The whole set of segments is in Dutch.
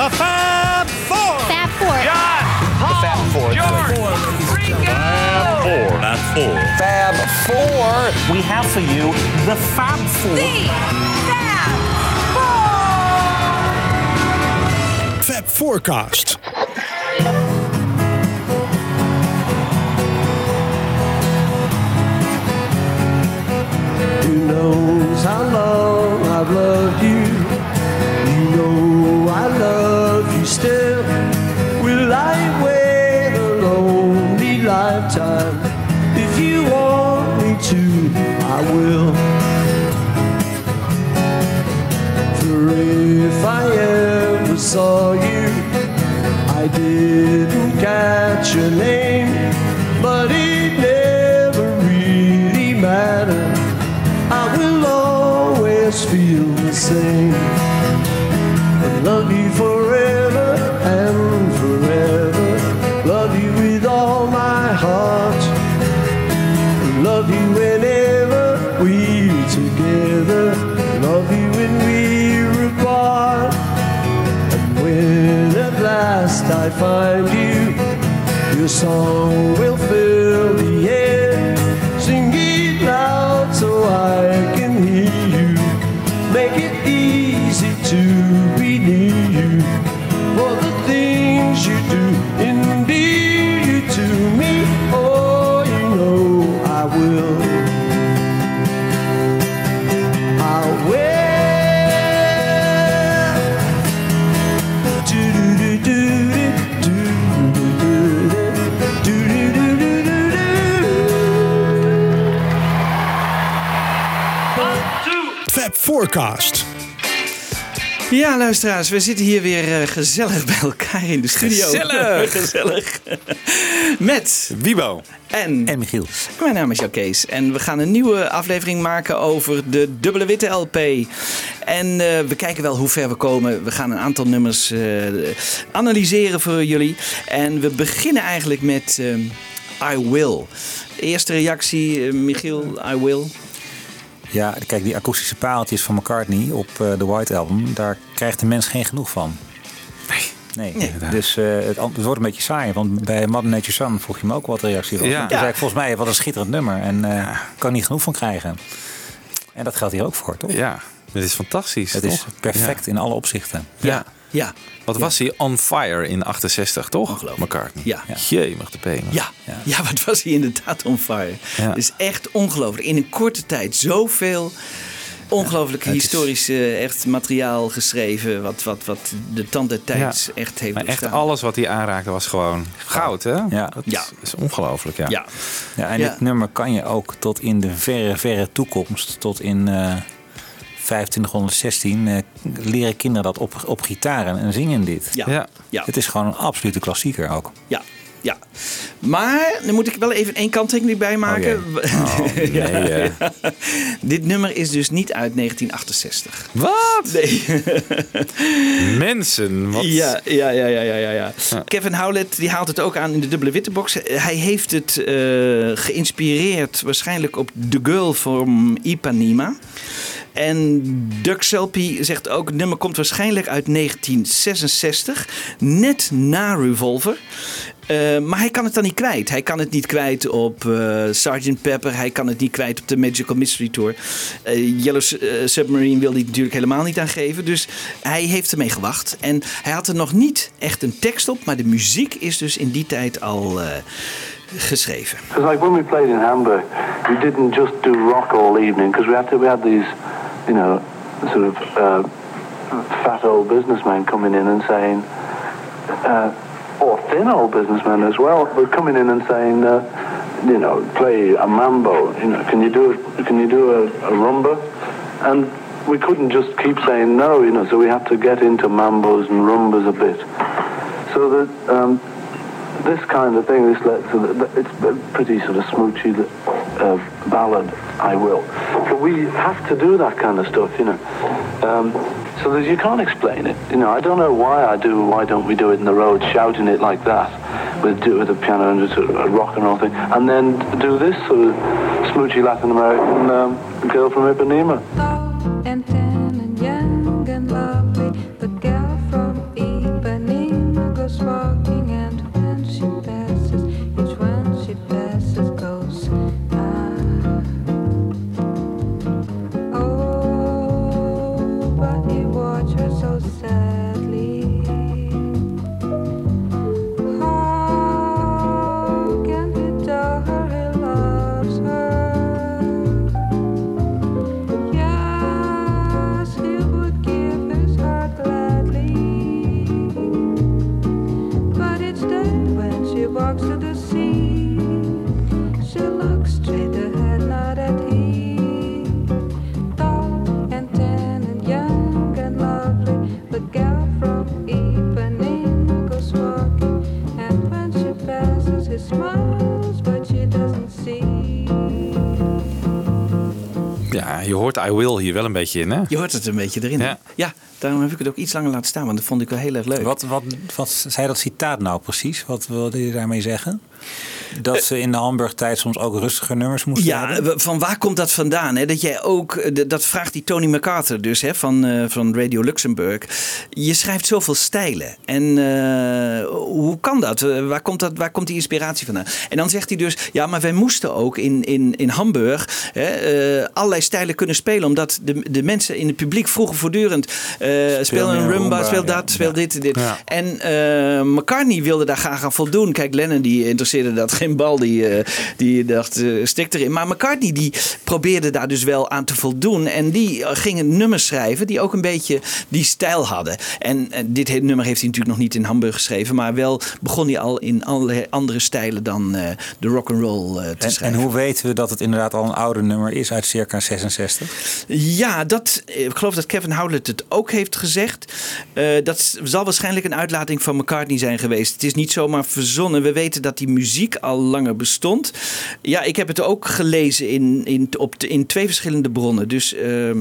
The Fab Four. Fab Four. John, Paul, Fab Four. George, Rico. Four. Fab Four. Fab Four. We have for you the Fab Four. Fab Forecast. Who knows how long I will. Find you, your song Ja, luisteraars, we zitten hier weer eh, gezellig bij elkaar in de studio. Gezellig. gezellig. Met Wiebo. en, En Michiel. mijn naam is Jan Kees. En we gaan een nieuwe aflevering maken over de dubbele witte LP. En eh, we kijken wel hoe ver we komen. We gaan een aantal nummers eh, analyseren voor jullie. En we beginnen eigenlijk met eh, I Will. Eerste reactie, Michiel, I Will. Ja, kijk, die akoestische paaltjes van McCartney op eh, de White Album, daar krijgt de mens geen genoeg van. Nee. Nee, dus eh, het, het wordt een beetje saai. Want bij Mother Nature Sun vroeg je me ook wat reactie was. Ja. Ja. Toen zei ik volgens mij, wat een schitterend nummer. En eh kan niet genoeg van krijgen. En dat geldt hier ook voor, toch? Ja, dit is fantastisch. Het is perfect in alle opzichten. Ja. Ja, Wat was hij on fire in 68, toch? Ongelooflijk. McCartney. Ja. Jemig de penen. Ja, ja. wat was hij inderdaad on fire. Ja. Het is echt ongelooflijk. In een korte tijd zoveel ongelooflijk het is- historisch eh, echt materiaal geschreven. Wat, wat, wat de tand der tijd echt heeft Maar echt alles wat hij aanraakte was gewoon goud, hè? Ja. Dat Ja. is ongelooflijk, ja. Ja, Ja, en Ja. dit nummer kan je ook tot in de verre, verre toekomst, tot in eh 2516, eh, leren kinderen dat op, op gitaren en zingen dit. ja, Ja. ja, ja, Het is gewoon een absolute klassieker ook. ja. Maar dan moet ik wel even één kanttekening bij maken. Oh, nee, eh. Dit nummer is dus niet uit 1968. Wat? Nee. Mensen, wat? Ja, ja, ja, ja, ja, ja, ja. Kevin Howlett die haalt het ook aan in de dubbele witte box. Hij heeft het eh, geïnspireerd waarschijnlijk op The Girl from Ipanema. En Doug Selby zegt ook, het nummer komt waarschijnlijk uit 1966, net na Revolver. Eh, maar hij kan het dan niet kwijt. Hij kan het niet kwijt op eh Sgt. Pepper. Hij kan het niet kwijt op de Magical Mystery Tour. Eh, Yellow Submarine wil hij natuurlijk helemaal niet aan geven. Dus hij heeft ermee gewacht. En hij had er nog niet echt een tekst op. Maar de muziek is dus in die tijd al geschreven. Like when we played in Hamburg, we didn't just do rock all evening because we had to. We had these, you know, sort of uh, fat old businessman coming in and saying, uh, or thin old businessman as well, but coming in and saying, uh, you know, play a mambo. You know, can you do a, can you do a, a rumba? And we couldn't just keep saying no, you know. So we had to get into mambos and rumbas a bit. So that. Um, this kind of thing, this let, so that, that it's a pretty sort of smoochy uh, ballad, I will. But we have to do that kind of stuff, you know. Um, so that you can't explain it. You know, I don't know why I do. Why don't we do it in the road, shouting it like that, with do with a piano and just a, rock and roll thing, and then do this sort of smoochy Latin American um, girl from Ipanema. I Will hier wel een beetje in, hè? Je hoort het een beetje erin. Ja. ja, daarom heb ik het ook iets langer laten staan, want dat vond ik wel heel erg leuk. Wat, wat, wat zei dat citaat nou precies? Wat wilde je daarmee zeggen? Dat ze in de Hamburg-tijd soms ook rustiger nummers moesten Ja, hebben? van waar komt dat vandaan? Hè? Dat jij ook, eh, dat vraagt die Tony MacArthur dus hè, van, eh, van Radio Luxemburg. Je schrijft zoveel stijlen. En eh, hoe kan dat? Waar komt, dat? waar komt die inspiratie vandaan? En dan zegt hij dus, ja, maar wij moesten ook in, in, in Hamburg hè, eh, allerlei stijlen kunnen spelen. Omdat de, de mensen in het publiek vroegen voortdurend, eh, speel een rumba, rumba, speel ja. dat, speel Ja. dit, dit. Ja. En eh, McCartney wilde daar graag aan voldoen. Kijk, Lennon die interesseerde dat geen bal. Die, die dacht, stik erin. Maar McCartney die probeerde daar dus wel aan te voldoen. En die eh, ging een nummer schrijven die ook een beetje die stijl hadden. En eh, dit he- nummer heeft hij natuurlijk nog niet in Hamburg geschreven. Maar wel begon hij al in allerlei andere stijlen dan de rock'n'roll eh te En, en schrijven. hoe weten we dat het inderdaad al een oude nummer is uit circa 66? Ja, dat, ik geloof dat Kevin Howlett het ook heeft gezegd. Dat zal waarschijnlijk een uitlating van McCartney zijn geweest. Het is niet zomaar verzonnen. We weten dat die muziek al langer bestond. Ja, ik heb het ook gelezen in, in, op de- in twee verschillende bronnen. Dus ehm,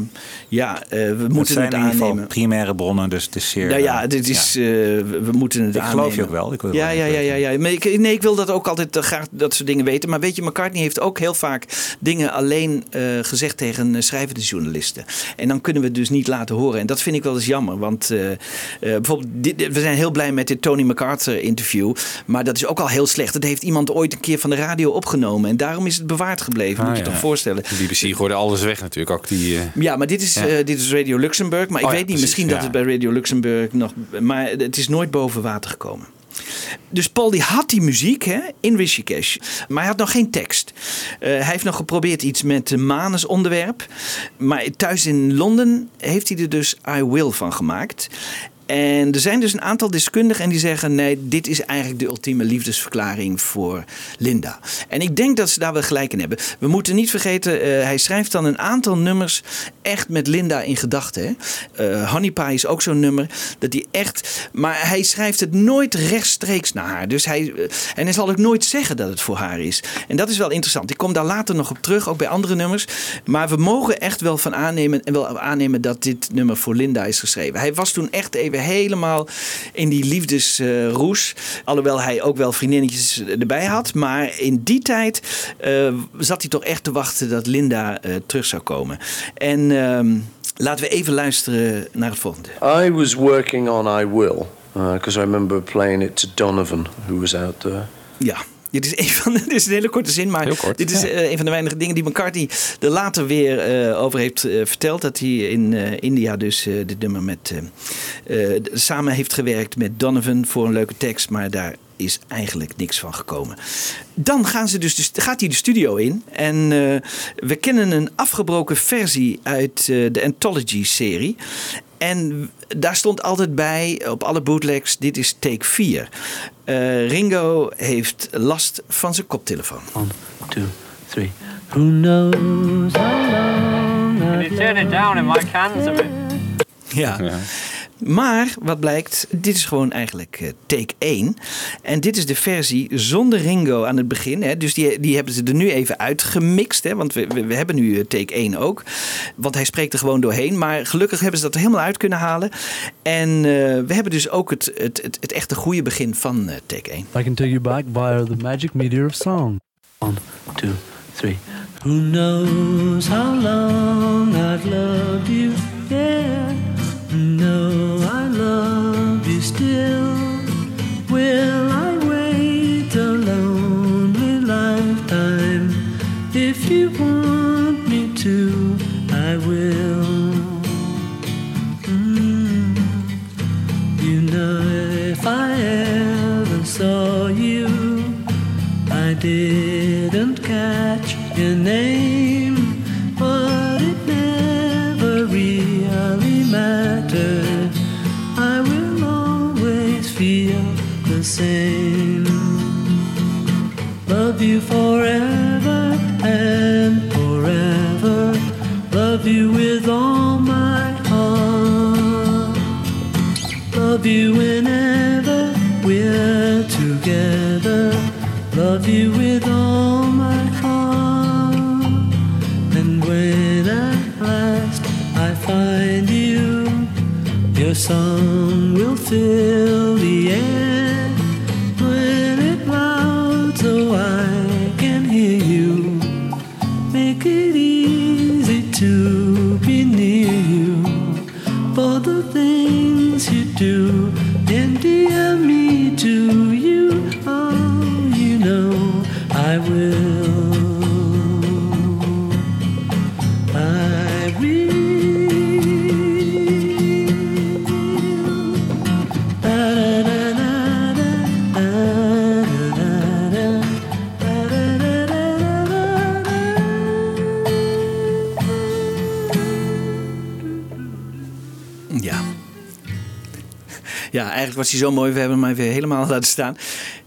ja, eh, we Het moeten zijn het in ieder geval aannemen. primaire bronnen, dus het is zeer... Nou ja, eh, dit is, eh, we moeten het Ik aannemen. geloof je ook wel. Ik wil Ja, wel ja, ja, ja, ja. Maar ik, nee, ik wil dat ook altijd graag dat soort dingen weten. Maar weet je, McCartney heeft ook heel vaak dingen alleen gezegd tegen schrijvende journalisten. En dan kunnen we het dus niet laten horen. En dat vind ik wel eens jammer. Want eh, eh, bijvoorbeeld, dit, we zijn heel blij met dit Tony MacArthur interview. Maar dat is ook al heel slecht. Dat heeft iemand ooit een keer van de radio opgenomen. En daarom is het bewaard gebleven. Ah, moet je ja. toch voorstellen. De BBC gooide alles weg natuurlijk. Ook die... eh, Ja, maar dit is, Ja. eh, dit is Radio Luxemburg. Maar ik Oh ja, weet niet, precies, misschien dat het bij Radio Luxemburg nog... Maar het is nooit boven water gekomen. Dus Paul die had die muziek hè, in Rishikesh, maar hij had nog geen tekst. Eh, hij heeft nog geprobeerd iets met een Manus onderwerp. Maar thuis in Londen heeft hij er dus I Will van gemaakt. En er zijn dus een aantal deskundigen en die zeggen: nee, dit is eigenlijk de ultieme liefdesverklaring voor Linda. En ik denk dat ze daar wel gelijk in hebben. We moeten niet vergeten, eh, hij schrijft dan een aantal nummers echt met Linda in gedachten. Eh, Honey Pie is ook zo'n nummer dat hij echt. Maar hij schrijft het nooit rechtstreeks naar haar. Dus hij, eh, en hij zal ook nooit zeggen dat het voor haar is. En dat is wel interessant. Ik kom daar later nog op terug, ook bij andere nummers. Maar we mogen echt wel van aannemen, en wel aannemen dat dit nummer voor Linda is geschreven. Hij was toen echt even helemaal in die liefdesroes. Alhoewel hij ook wel vriendinnetjes erbij had. Maar in die tijd eh, zat hij toch echt te wachten dat Linda eh, terug zou komen. En ehm, laten we even luisteren naar het volgende. I was working on I Will because I remember playing it to Donovan, who was out there. Ja. Dit is, een van, dit is een hele korte zin, maar kort, dit is ja. eh, een van de weinige dingen die McCartney er later weer eh, over heeft eh, verteld. Dat hij in India dus dit nummer met, samen heeft gewerkt met Donovan voor een leuke tekst, maar daar is eigenlijk niks van gekomen. Dan gaan ze dus, dus gaat hij de studio in en we kennen een afgebroken versie uit de Anthology-serie. En daar stond altijd bij op alle bootlegs: dit is take 4. Eh, Ringo heeft last van zijn koptelefoon. One, two, three. Who knows how long Can I've you turn it down in my cans a bit? Ja. Ja. Maar wat blijkt, dit is gewoon eigenlijk eh, take 1. En dit is de versie zonder Ringo aan het begin. Hè. Dus die, die hebben ze er nu even uitgemixt. Hè. Want we, we, we hebben nu eh, take 1 ook. Want hij spreekt er gewoon doorheen. Maar gelukkig hebben ze dat er helemaal uit kunnen halen. En eh, we hebben dus ook het, het, het, het echte goede begin van take 1. I can take you back via the magic meteor of song. One, two, three. Who knows how long I've loved you? same. Love you forever and forever. Love you with all my heart. Love you whenever we're together. Love you with all my heart. And when at last I find you, your song will fill. Was hij zo mooi. We hebben hem even helemaal laten staan.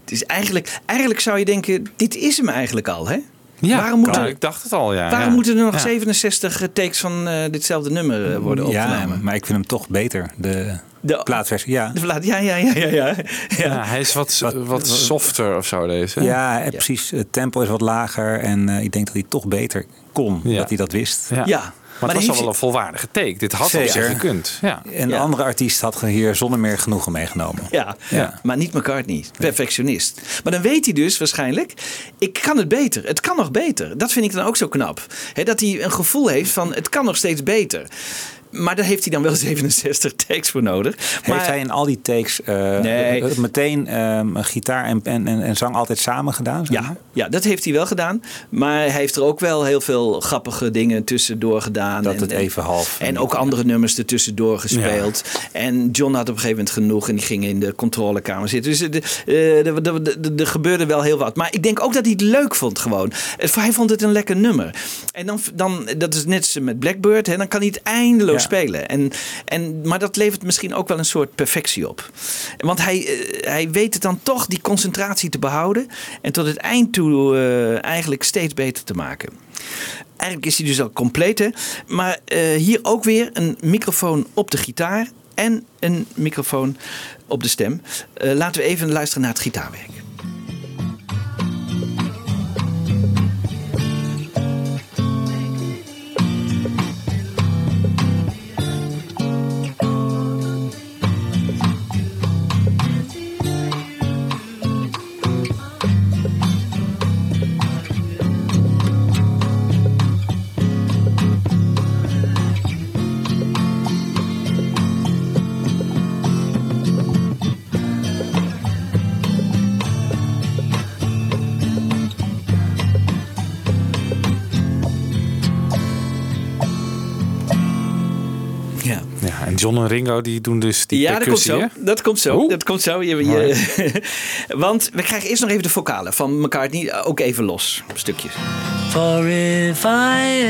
Het is eigenlijk, eigenlijk zou je denken, dit is hem eigenlijk al, hè? Ja, waarom moeten, nou, ik dacht het al, ja. waarom ja. moeten er nog Ja. 67 takes van eh, ditzelfde nummer eh, worden Ja, opgenomen? maar ik vind hem toch beter. De, De- plaatversie, ja. De verlaat- Ja, ja, ja, ja, ja. hij is wat, wat, softer of zo, deze. Ja, eh, precies. Het tempo is wat lager. En eh, ik denk dat hij toch beter kon. Ja. Dat hij dat wist. Ja. Ja. Maar het was al wel een volwaardige take. Dit had Zeker. zich gekund. Ja. En de Ja. andere artiest had hier zonder meer genoegen meegenomen. Ja, Ja. maar niet McCartney. Perfectionist. Maar dan weet hij dus waarschijnlijk, ik kan het beter. Het kan nog beter. Dat vind ik dan ook zo knap. Hè, dat hij een gevoel heeft van, het kan nog steeds beter. Maar daar heeft hij dan wel 67 takes voor nodig. Maar Heeft hij in al die takes eh, Nee. eh, meteen ehm, gitaar en, en, en, en zang altijd samen gedaan? zeg maar? ja, ja, dat heeft hij wel gedaan. Maar hij heeft er ook wel heel veel grappige dingen tussendoor gedaan. Dat en, het en- even half- En ook andere nummers er tussendoor gespeeld. En John had op een gegeven moment genoeg en die ging in de controlekamer zitten. Dus er- er- gebeurde wel heel wat. Maar ik denk ook dat hij het leuk vond gewoon. Hij vond het een lekker nummer. En dan, dan dat is net als met Blackbird, hè, dan kan hij het eindeloos. Spelen. En, en, maar dat levert misschien ook wel een soort perfectie op. Want hij, eh, hij weet het dan toch die concentratie te behouden. En tot het eind toe eh, eigenlijk steeds beter te maken. Eigenlijk is hij dus al compleet. Hè? Maar eh, hier ook weer een microfoon op de gitaar. En een microfoon op de stem. Laten we even luisteren naar het gitaarwerk. John en Ringo die doen dus die Ja, dat komt zo. hè? Dat komt zo. Oeh. Dat komt zo. Je, je- want we krijgen eerst nog even de vocalen van McCartney eh, ook even los. Stukjes. For if I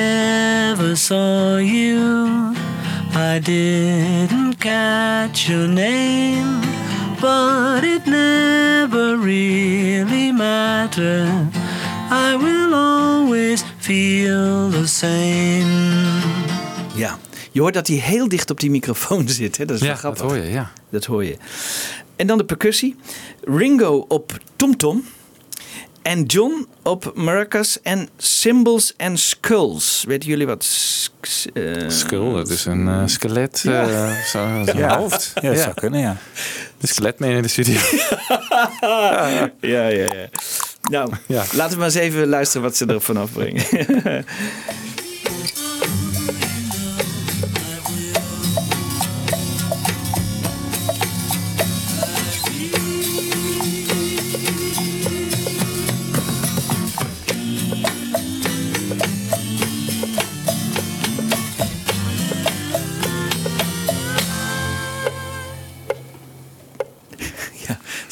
ever saw you, I didn't catch your name, but it never really mattered. I will always feel the same. Je hoort dat hij heel dicht op die microfoon zit. Hè? Dat is Ja, wel dat grappig. hoor je, ja. Dat hoor je. En dan de percussie. Ringo op tomtom. En John op maracas en cymbals en skulls. Weten jullie wat? eh, Skull, dat is een eh, skelet. Ja. eh, zo, zo'n Ja. hoofd. Ja, dat zou kunnen, ja. De skelet mee in de studio. ja, ja, ja. Nou, Ja. laten we maar eens even luisteren wat ze er vanaf brengen.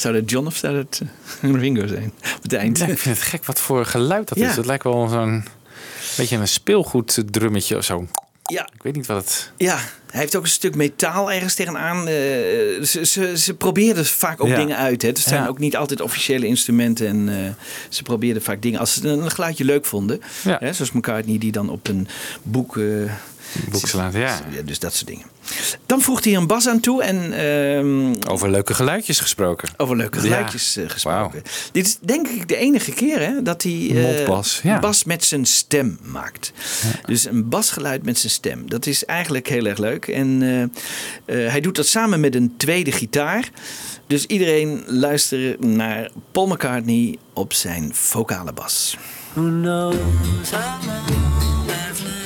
zou dat John of zou dat eh, Ringo zijn? Op het eind. Ja, ik vind het gek wat voor geluid dat Ja. is. Het lijkt wel zo'n beetje een speelgoed drummetje of zo. Ja, Ik weet niet wat het... Ja, hij heeft ook een stuk metaal ergens tegenaan. eh ze, ze, ze probeerden vaak ook Ja. dingen uit. Hè. Het zijn Ja. ook niet altijd officiële instrumenten. En eh, ze probeerden vaak dingen. Als ze een geluidje leuk vonden. Ja. Hè, zoals McCartney die dan op een boek... eh, Boek slaat, ja. Dus dat soort dingen. Dan voegt hij een bas aan toe. En ehm, Over leuke geluidjes gesproken. over leuke geluidjes eh, gesproken. Dit is denk ik de enige keer hè, dat hij eh, Mondbas, ja. bas met zijn stem maakt. Dus een basgeluid met zijn stem. Dat is eigenlijk heel erg leuk. En Eh, hij doet dat samen met een tweede gitaar. Dus iedereen luistert naar Paul McCartney op zijn vocale bas. Who knows how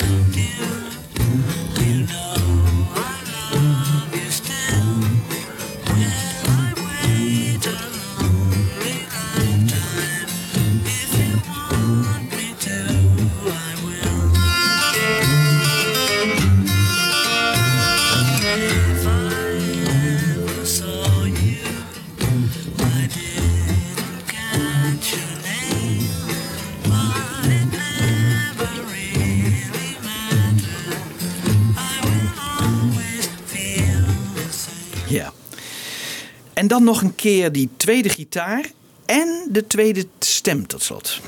En dan nog een keer die tweede gitaar en de tweede stem tot slot.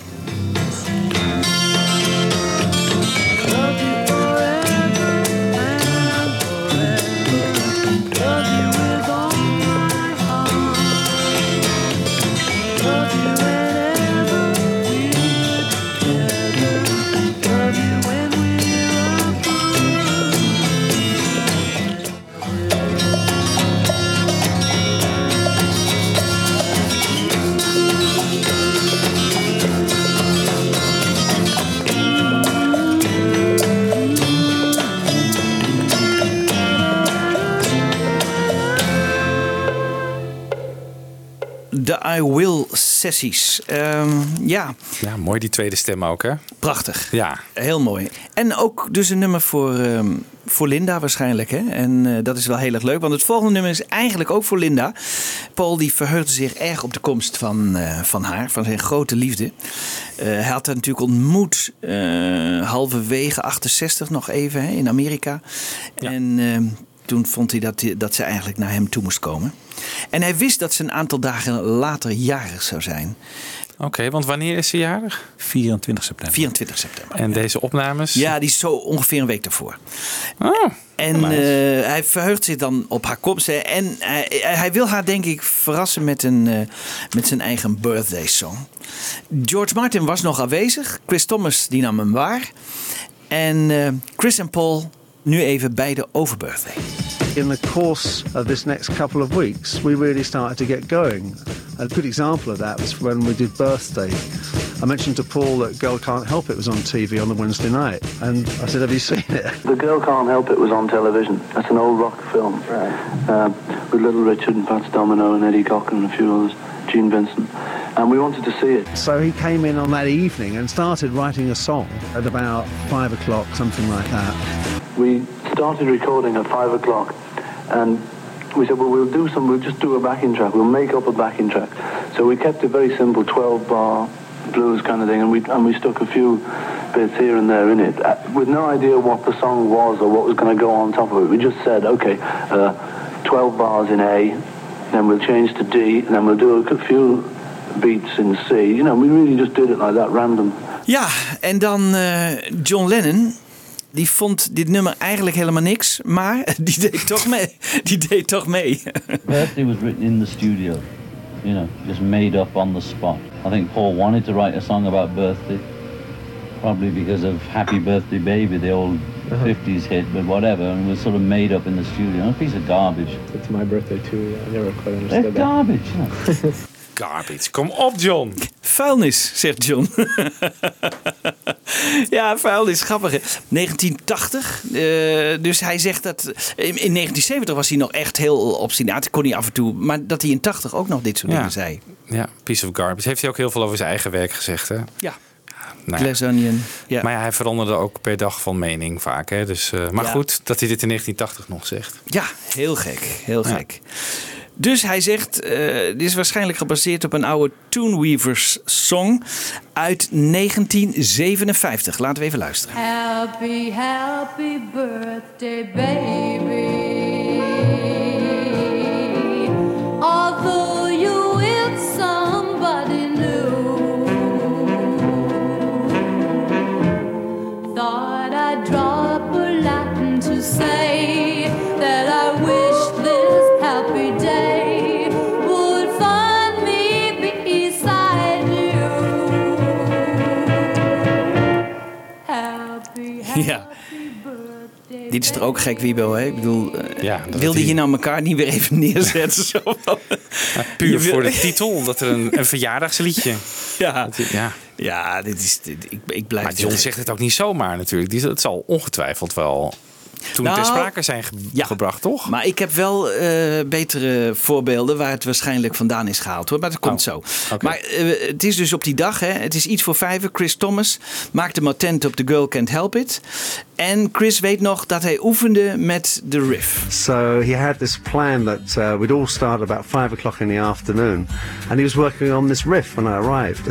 I Will sessies. Ehm, ja, Ja, mooi die tweede stem ook, hè? prachtig. Ja. Heel mooi. En ook dus een nummer voor, ehm, voor Linda waarschijnlijk. Hè? En eh, dat is wel heel erg leuk. Want het volgende nummer is eigenlijk ook voor Linda. Paul die verheugde zich erg op de komst van, eh, van haar. Van zijn grote liefde. Eh, hij had haar natuurlijk ontmoet halverwege 68 nog even hè, in Amerika. En ehm, toen vond hij dat, dat ze eigenlijk naar hem toe moest komen. En hij wist dat ze een aantal dagen later jarig zou zijn. Oké, want wanneer is ze jarig? 24 september. 24 september. En deze opnames? Ja, die is zo ongeveer een week daarvoor. Oh, En eh, hij verheugt zich dan op haar komst. hè. En hij, hij wil haar denk ik verrassen met, een, eh, met zijn eigen birthday song. George Martin was nog aanwezig. Chris Thomas die nam hem waar. En eh, Chris en Paul nu even beide over birthday. In the course of this next couple of weeks, we really started to get going. A good example of that was when we did Birthday. I mentioned to Paul that Girl Can't Help It was on TV on the Wednesday night, and I said, Have you seen it? The Girl Can't Help It was on television. That's an old rock film. Uh, with Little Richard and Fats Domino and Eddie Cochran and a few others, Gene Vincent. And we wanted to see it. So he came in on that evening and started writing a song at about five o'clock, something like that. We started recording at five o'clock and we said, well, we'll do some, we'll just do a backing track. We'll make up a backing track. So we kept it very simple, 12 bar blues kind of thing, and we, and we stuck a few bits here and there in it uh, with no idea what the song was or what was going to go on top of it. We just said, okay, uh, 12 bars in A, then we'll change to D, and then we'll do a few beats in C. You know, we really just did it like that, random. Ja, en dan eh, John Lennon. Die vond dit nummer eigenlijk helemaal niks. Maar die deed toch mee. Die deed toch mee. Birthday was written in the studio, you know, just made up on the spot. I think Paul wanted to write a song about birthday, probably because of Happy Birthday Baby, the old 50s hit, but whatever, and it was sort of made up in the studio. A piece of garbage. It's my birthday too. I never quite It's understood that. garbage, you know. Garbage. Kom op, John. Vuilnis, zegt John. ja, vuilnis, grappig. hè. 1980. eh, dus hij zegt dat. In, in 1970 was hij nog echt heel obstinaat. Kon hij af en toe. Maar dat hij in 80 ook nog dit soort Ja. dingen zei. Ja, piece of garbage. Heeft hij ook heel veel over zijn eigen werk gezegd, hè? Ja. Nou ja. Glass Onion. Ja. Maar ja, hij veranderde ook per dag van mening vaak. Hè? Dus, eh, maar Ja. goed dat hij dit in 1980 nog zegt. Ja, heel gek. Heel gek. Dus hij zegt, eh, dit is waarschijnlijk gebaseerd op een oude Toonweavers song uit 1957. Laten we even luisteren. Happy, happy birthday, baby. Ja. dit is er ook gek, Wiebo. Hè? Ik bedoel, eh, Ja, dat wilde je nou elkaar niet weer even neerzetten? Zo van- Puur voor de titel, omdat er een, een verjaardagsliedje. Ja, ja. ja dit is, dit- ik, ik blijf Maar John zegt het ook niet zomaar natuurlijk. Die, het zal ongetwijfeld wel toen Nou, ter sprake zijn ge- gebracht, toch? Maar ik heb wel eh, betere voorbeelden waar het waarschijnlijk vandaan is gehaald. Hoor. Maar dat komt zo. Maar eh, het is dus op die dag. Hè, het is iets voor vijven. Chris Thomas maakte hem attent op The Girl Can't Help It. En Chris weet nog dat hij oefende met de riff. So he had this plan that uh, we'd all start about five o'clock in the afternoon, and he was working on this riff when I arrived.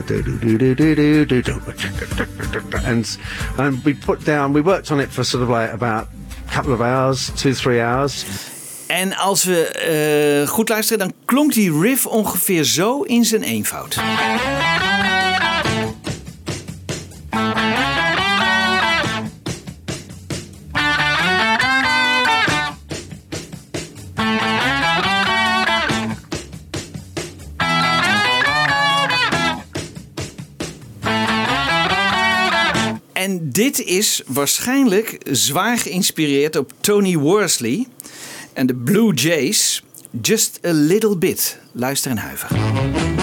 And and we put down, we worked on it for sort of like about couple of hours, two three hours. En als we eh, goed luisteren, dan klonk die riff ongeveer zo in zijn eenvoud. Dit is waarschijnlijk zwaar geïnspireerd op Tony Worsley en de Blue Jays. Just a little bit. Luister en huiver.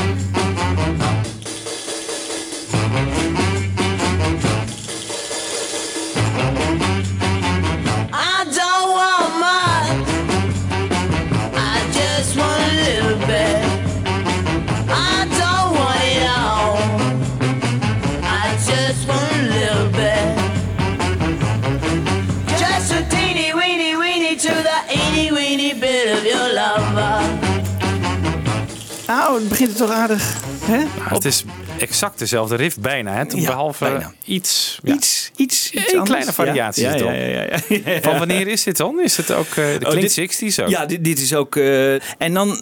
Het begint er toch aardig. Hè? Het is exact dezelfde riff bijna, hè? Ja, behalve bijna. iets... Ja. Iets, iets, iets Een kleine variatie Ja, het. Van wanneer is dit dan? Is het ook eh, de Oh, klinkt dit- 60s ook? Ja, dit, dit is ook. eh, en dan,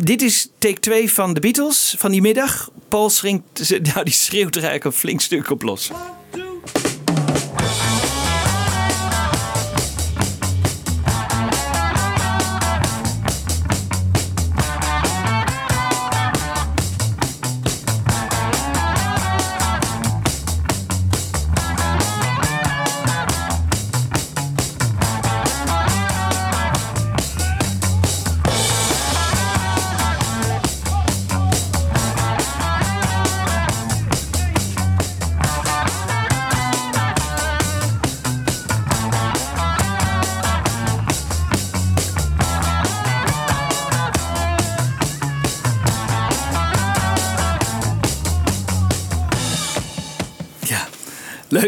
dit is take 2 van de Beatles van die middag. Paul schringt, nou, die schreeuwt er eigenlijk een flink stuk op los.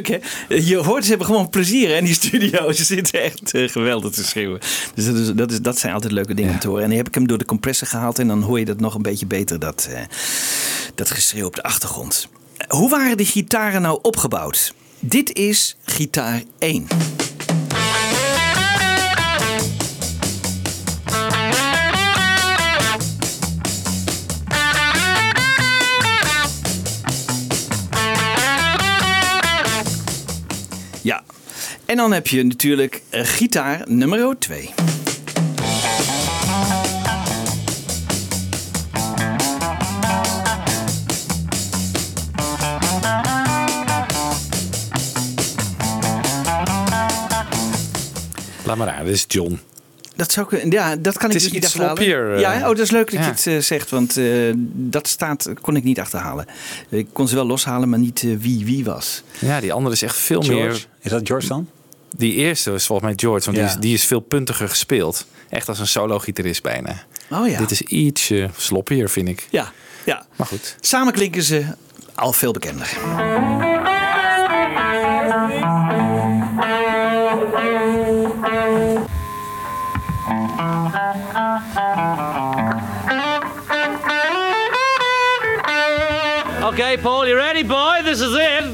Leuk hè? Je hoort, ze hebben gewoon plezier hè, in die studio. Ze zitten echt eh, geweldig te schreeuwen. Dus dat, is, dat, is, dat zijn altijd leuke dingen om te horen. En dan heb ik hem door de compressor gehaald en dan hoor je dat nog een beetje beter, dat, eh, dat geschreeuw op de achtergrond. Hoe waren die gitaren nou opgebouwd? Dit is gitaar 1. En dan heb je natuurlijk eh, gitaar nummer 2. Laat maar aan, dit is John. Dat zou kunnen. Ja, dat kan Het ik is dus niet iets achterhalen. sloppier, eh. ja, oh, dat is leuk dat Ja. je het eh, zegt, want eh, dat staat kon ik niet achterhalen. Ik kon ze wel loshalen, maar niet wie wie was. Ja, die andere is echt veel George? meer... Is dat George dan? Die eerste is volgens mij George, want Ja. die, is, die is veel puntiger gespeeld. Echt als een solo-gitarist bijna. Oh ja. Dit is ietsje sloppier, vind ik. Ja, ja. Maar goed. Samen klinken ze al veel bekender. Okay, Paul, you ready, boy? This is it.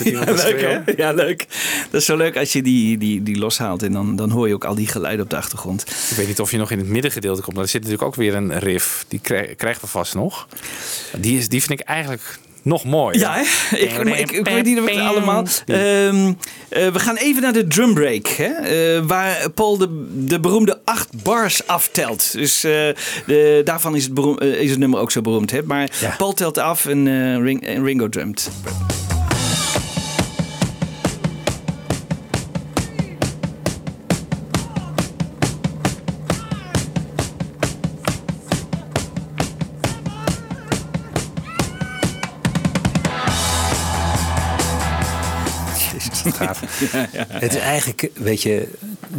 Iemand gaat leuk hè? Ja, leuk. Dat is zo leuk als je die, die, die loshaalt en dan, dan hoor je ook al die geluiden op de achtergrond. Ik weet niet of je nog in het middengedeelte komt. Maar er zit natuurlijk ook weer een riff. Die krij- krijgen we vast nog. Die, is, die vind ik eigenlijk nog mooi. Ja, hè? Ik, ik, ik weet niet of het allemaal. Eh, we gaan even naar de drum break, hè? eh, waar Paul de, de beroemde acht bars aftelt. Dus eh, de, daarvan is het, is het nummer ook zo beroemd. Hè? Maar Paul telt af en Ringo drumt. Gaaf. Ja, ja. Het is eigenlijk, weet je,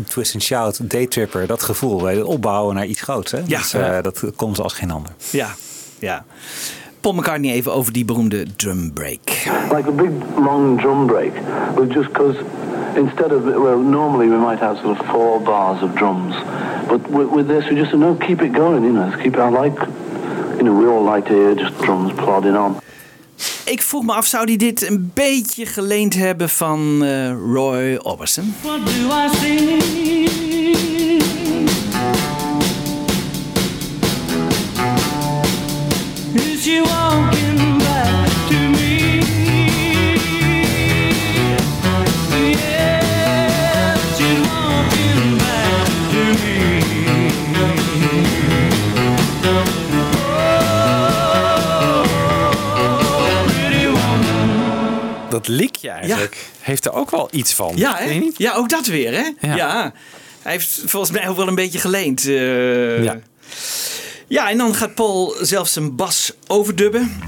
twist and shout, daytripper, dat gevoel bij het opbouwen naar iets groots. Hè? Ja. Dus, eh, dat komt als geen ander. Ja, ja. Paul McCartney even over die beroemde drum break. like a big long drum break, but just because instead of well, normally we might have sort of four bars of drums, but with, with this we just said, no, keep it going, you know, just keep it. I like, you know, we all like to hear just drums plodding on. Ik vroeg me af, zou hij dit een beetje geleend hebben van eh, Roy Orbison? What do I see? Dat likje eigenlijk heeft er ook wel iets van. Ja, hè? ja, ook dat weer, hè? Ja. Ja. Hij heeft volgens mij ook wel een beetje geleend. eh. Ja. ja, en dan gaat Paul zelfs zijn bas overdubben.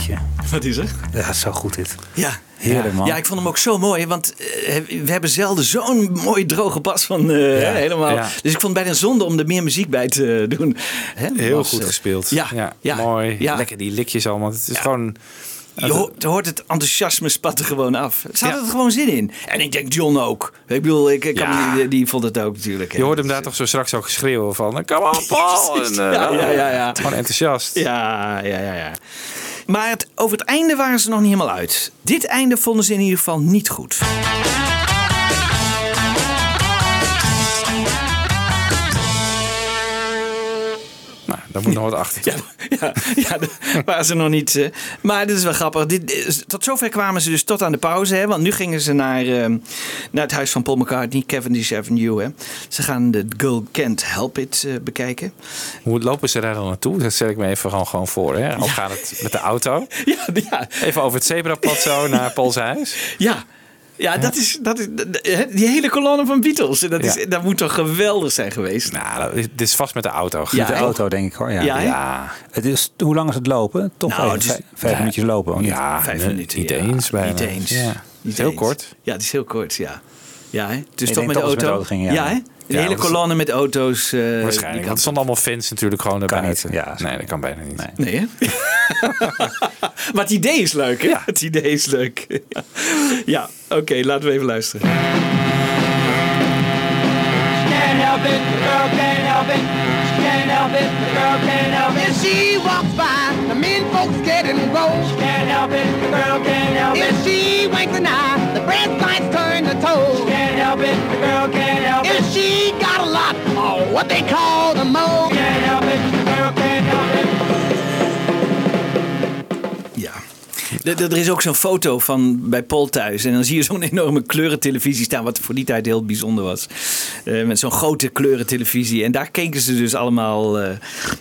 Jeetje. Wat is er? Ja, is zo goed dit. Ja. Heerlijk, man. Ja, ik vond hem ook zo mooi, want eh, we hebben zelden zo'n mooi droge bas van eh, Ja, helemaal. ja. Dus ik vond het bijna zonde om er meer muziek bij te doen. Hè, Heel was, goed eh, gespeeld. Ja, ja, mooi. ja. Lekker die likjes allemaal. Het is gewoon... Je hoort, hoort het enthousiasme spatten gewoon af. Ze hadden er gewoon zin in. En ik denk John ook. Ik bedoel, ik, ik kan Ja. die, die vond het ook natuurlijk. hè. Je hoort hem daar toch zo straks ook schreeuwen van... Come on, Paul! En, Ja, ja, ja, ja. Gewoon enthousiast. Ja, ja, ja, ja. Maar over het einde waren ze nog niet helemaal uit. Dit einde vonden ze in ieder geval niet goed. Daar moet nog wat achter. Ja, ja, ja daar waren ze nog niet. eh, maar dit is wel grappig. Dit, tot zover kwamen ze dus tot aan de pauze. Hè, want nu gingen ze naar, eh, naar het huis van Paul McCartney, Cavendish Avenue. Hè. Ze gaan de Girl Can't Help It eh, bekijken. Hoe lopen ze daar dan naartoe? Dat stel ik me even gewoon, gewoon voor. Hè? Of gaat het met de auto? Ja, ja. Even over het zebrapad zo naar Pauls huis. Ja. Ja, dat is, dat is die hele kolonne van Beatles. Dat, is, Ja. dat moet toch geweldig zijn geweest? Nou, dat is- dit is vast met de auto. Met de auto, denk ik hoor. Ja. Ja? Ja, Het is, hoe lang is het lopen? Toch Nou, even het is- vijf, vijf ja. minuutjes lopen. ja Vijf minuten, Niet ja. eens bijna. Niet eens. Ja. Niet Het is heel eens. kort. Ja, het is heel kort, ja. Ja, hè? Dus Ik toch met de auto? met de auto ging, ja. hè? Ja, hele dat kolonne met auto's. eh, die Waarschijnlijk. er stonden allemaal fans natuurlijk gewoon Kan erbij. niet. Ja, nee, dat kan bijna niet. Nee. Nee, maar het idee is leuk, hè? Het idee is leuk. ja, ja oké, laten we even luisteren. Help it, the girl can't help it. She can't help it, the girl can't help it. If she walks by, the men folks get in roll. She can't help it, the girl can't help it. If she winks an eye, the bread lights turn to toes. She can't help it, the girl can't help it. If she got a lot, or what they call the mo. Er er is ook zo'n foto van bij Paul thuis. En dan zie je zo'n enorme kleurentelevisie staan. Wat voor die tijd heel bijzonder was. Eh, met zo'n grote kleurentelevisie. En daar keken ze dus allemaal. eh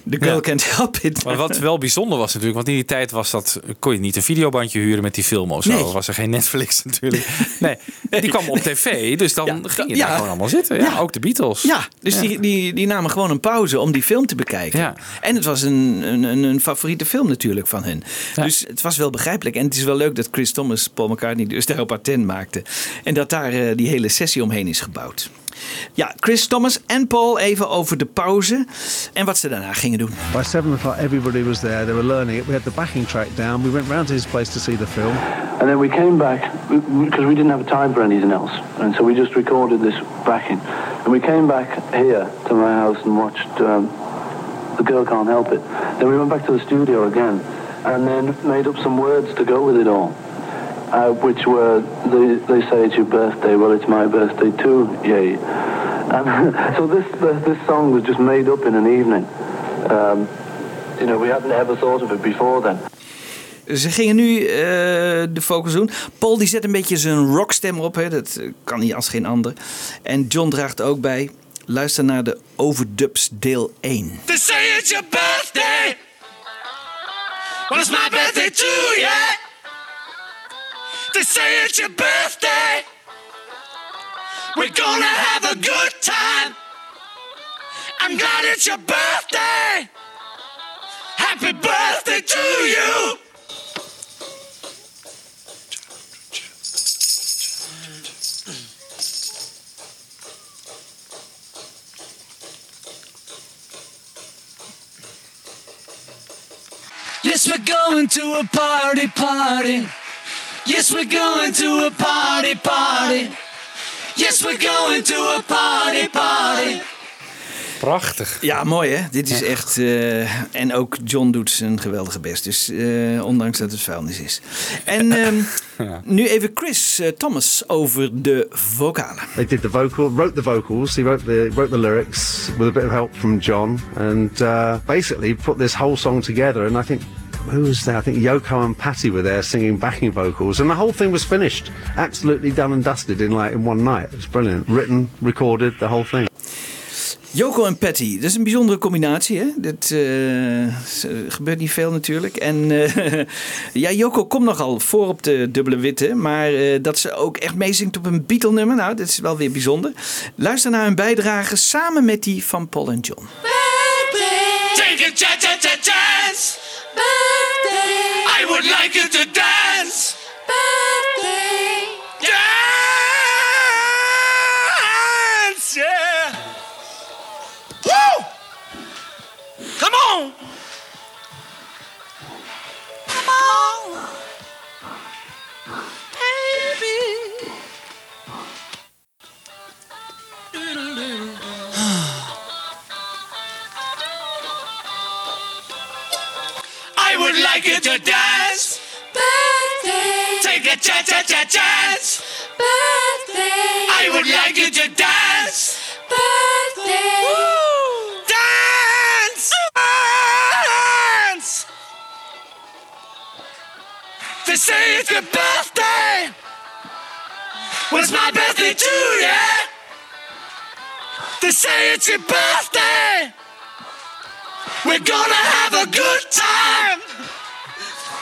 The Girl Ja. Can't Help It. Maar wat wel bijzonder was natuurlijk, want in die tijd was dat, kon je niet een videobandje huren met die film of zo. Nee. Was er geen Netflix natuurlijk. Nee, die kwam op tv, dus dan ging je ja. daar gewoon allemaal zitten. Ja, ook de Beatles. Ja, dus. Die, die, die namen gewoon een pauze om die film te bekijken. En het was een, een, een, een favoriete film natuurlijk van hen. Dus het was wel begrijpelijk. En het is wel leuk dat Chris Thomas Paul McCartney dus daarop attent maakte. En dat daar eh, die hele sessie omheen is gebouwd. Ja, Chris Thomas en Paul even over de pauze en wat ze daarna gingen doen. By seven o'clock, everybody was there. They were learning it. We had the backing track down. We went round to his place to see the film. And then we came back because we didn't have time for anything else, and so we just recorded this backing. And we came back here to my house and watched um, The Girl Can't Help It. Then we went back to the studio again, and then made up some words to go with it all, uh, which were they, they say it's your birthday. Well, it's my birthday too. Yay! And so this this song was just made up in an evening. Um, you know, we hadn't ever thought of it before then. Ze gingen nu eh, de focus doen. Paul die zet een beetje zijn rockstem op. Hè. Dat eh, kan hij als geen ander. En John draagt ook bij. Luister naar de overdubs deel 1. They say it's your birthday. Well, it's my birthday too, yeah. They say it's your birthday. We're gonna have a good time. I'm glad it's your birthday. Happy birthday to you. Yes, we're going to a party, party. Yes, we're going to a party, party. Yes, we're going to a party, party. Prachtig. Ja, mooi hè. Dit is echt... eh, en ook John doet zijn geweldige best. Dus eh, ondanks dat het vuilnis is. En ehm, nu even Chris eh, Thomas over de vocalen. They did the vocal, wrote the vocals. He wrote the wrote the lyrics with a bit of help from John, and uh, basically put this whole song together. And I think who was there? I think Yoko and Patty were there singing backing vocals, and the whole thing was finished, absolutely done and dusted in like in one night. It was brilliant. Written, recorded, the whole thing. Joko en Patty, dat is een bijzondere combinatie. Hè? Dat eh, gebeurt niet veel natuurlijk. En eh, ja, Joko komt nogal voor op de dubbele witte. Maar eh, dat ze ook echt meezingt op een Beatle-nummer, nou, dat is wel weer bijzonder. Luister naar hun bijdrage samen met die van Paul en John. Take a cha cha cha chance. Birthday. I would like you to dance. Birthday. Birthday. Take a cha cha cha chance. Birthday. I would like you to dance. Birthday. Dance. Say it's your birthday. Well, it's my birthday too, yeah. They say it's your birthday. We're gonna have a good time.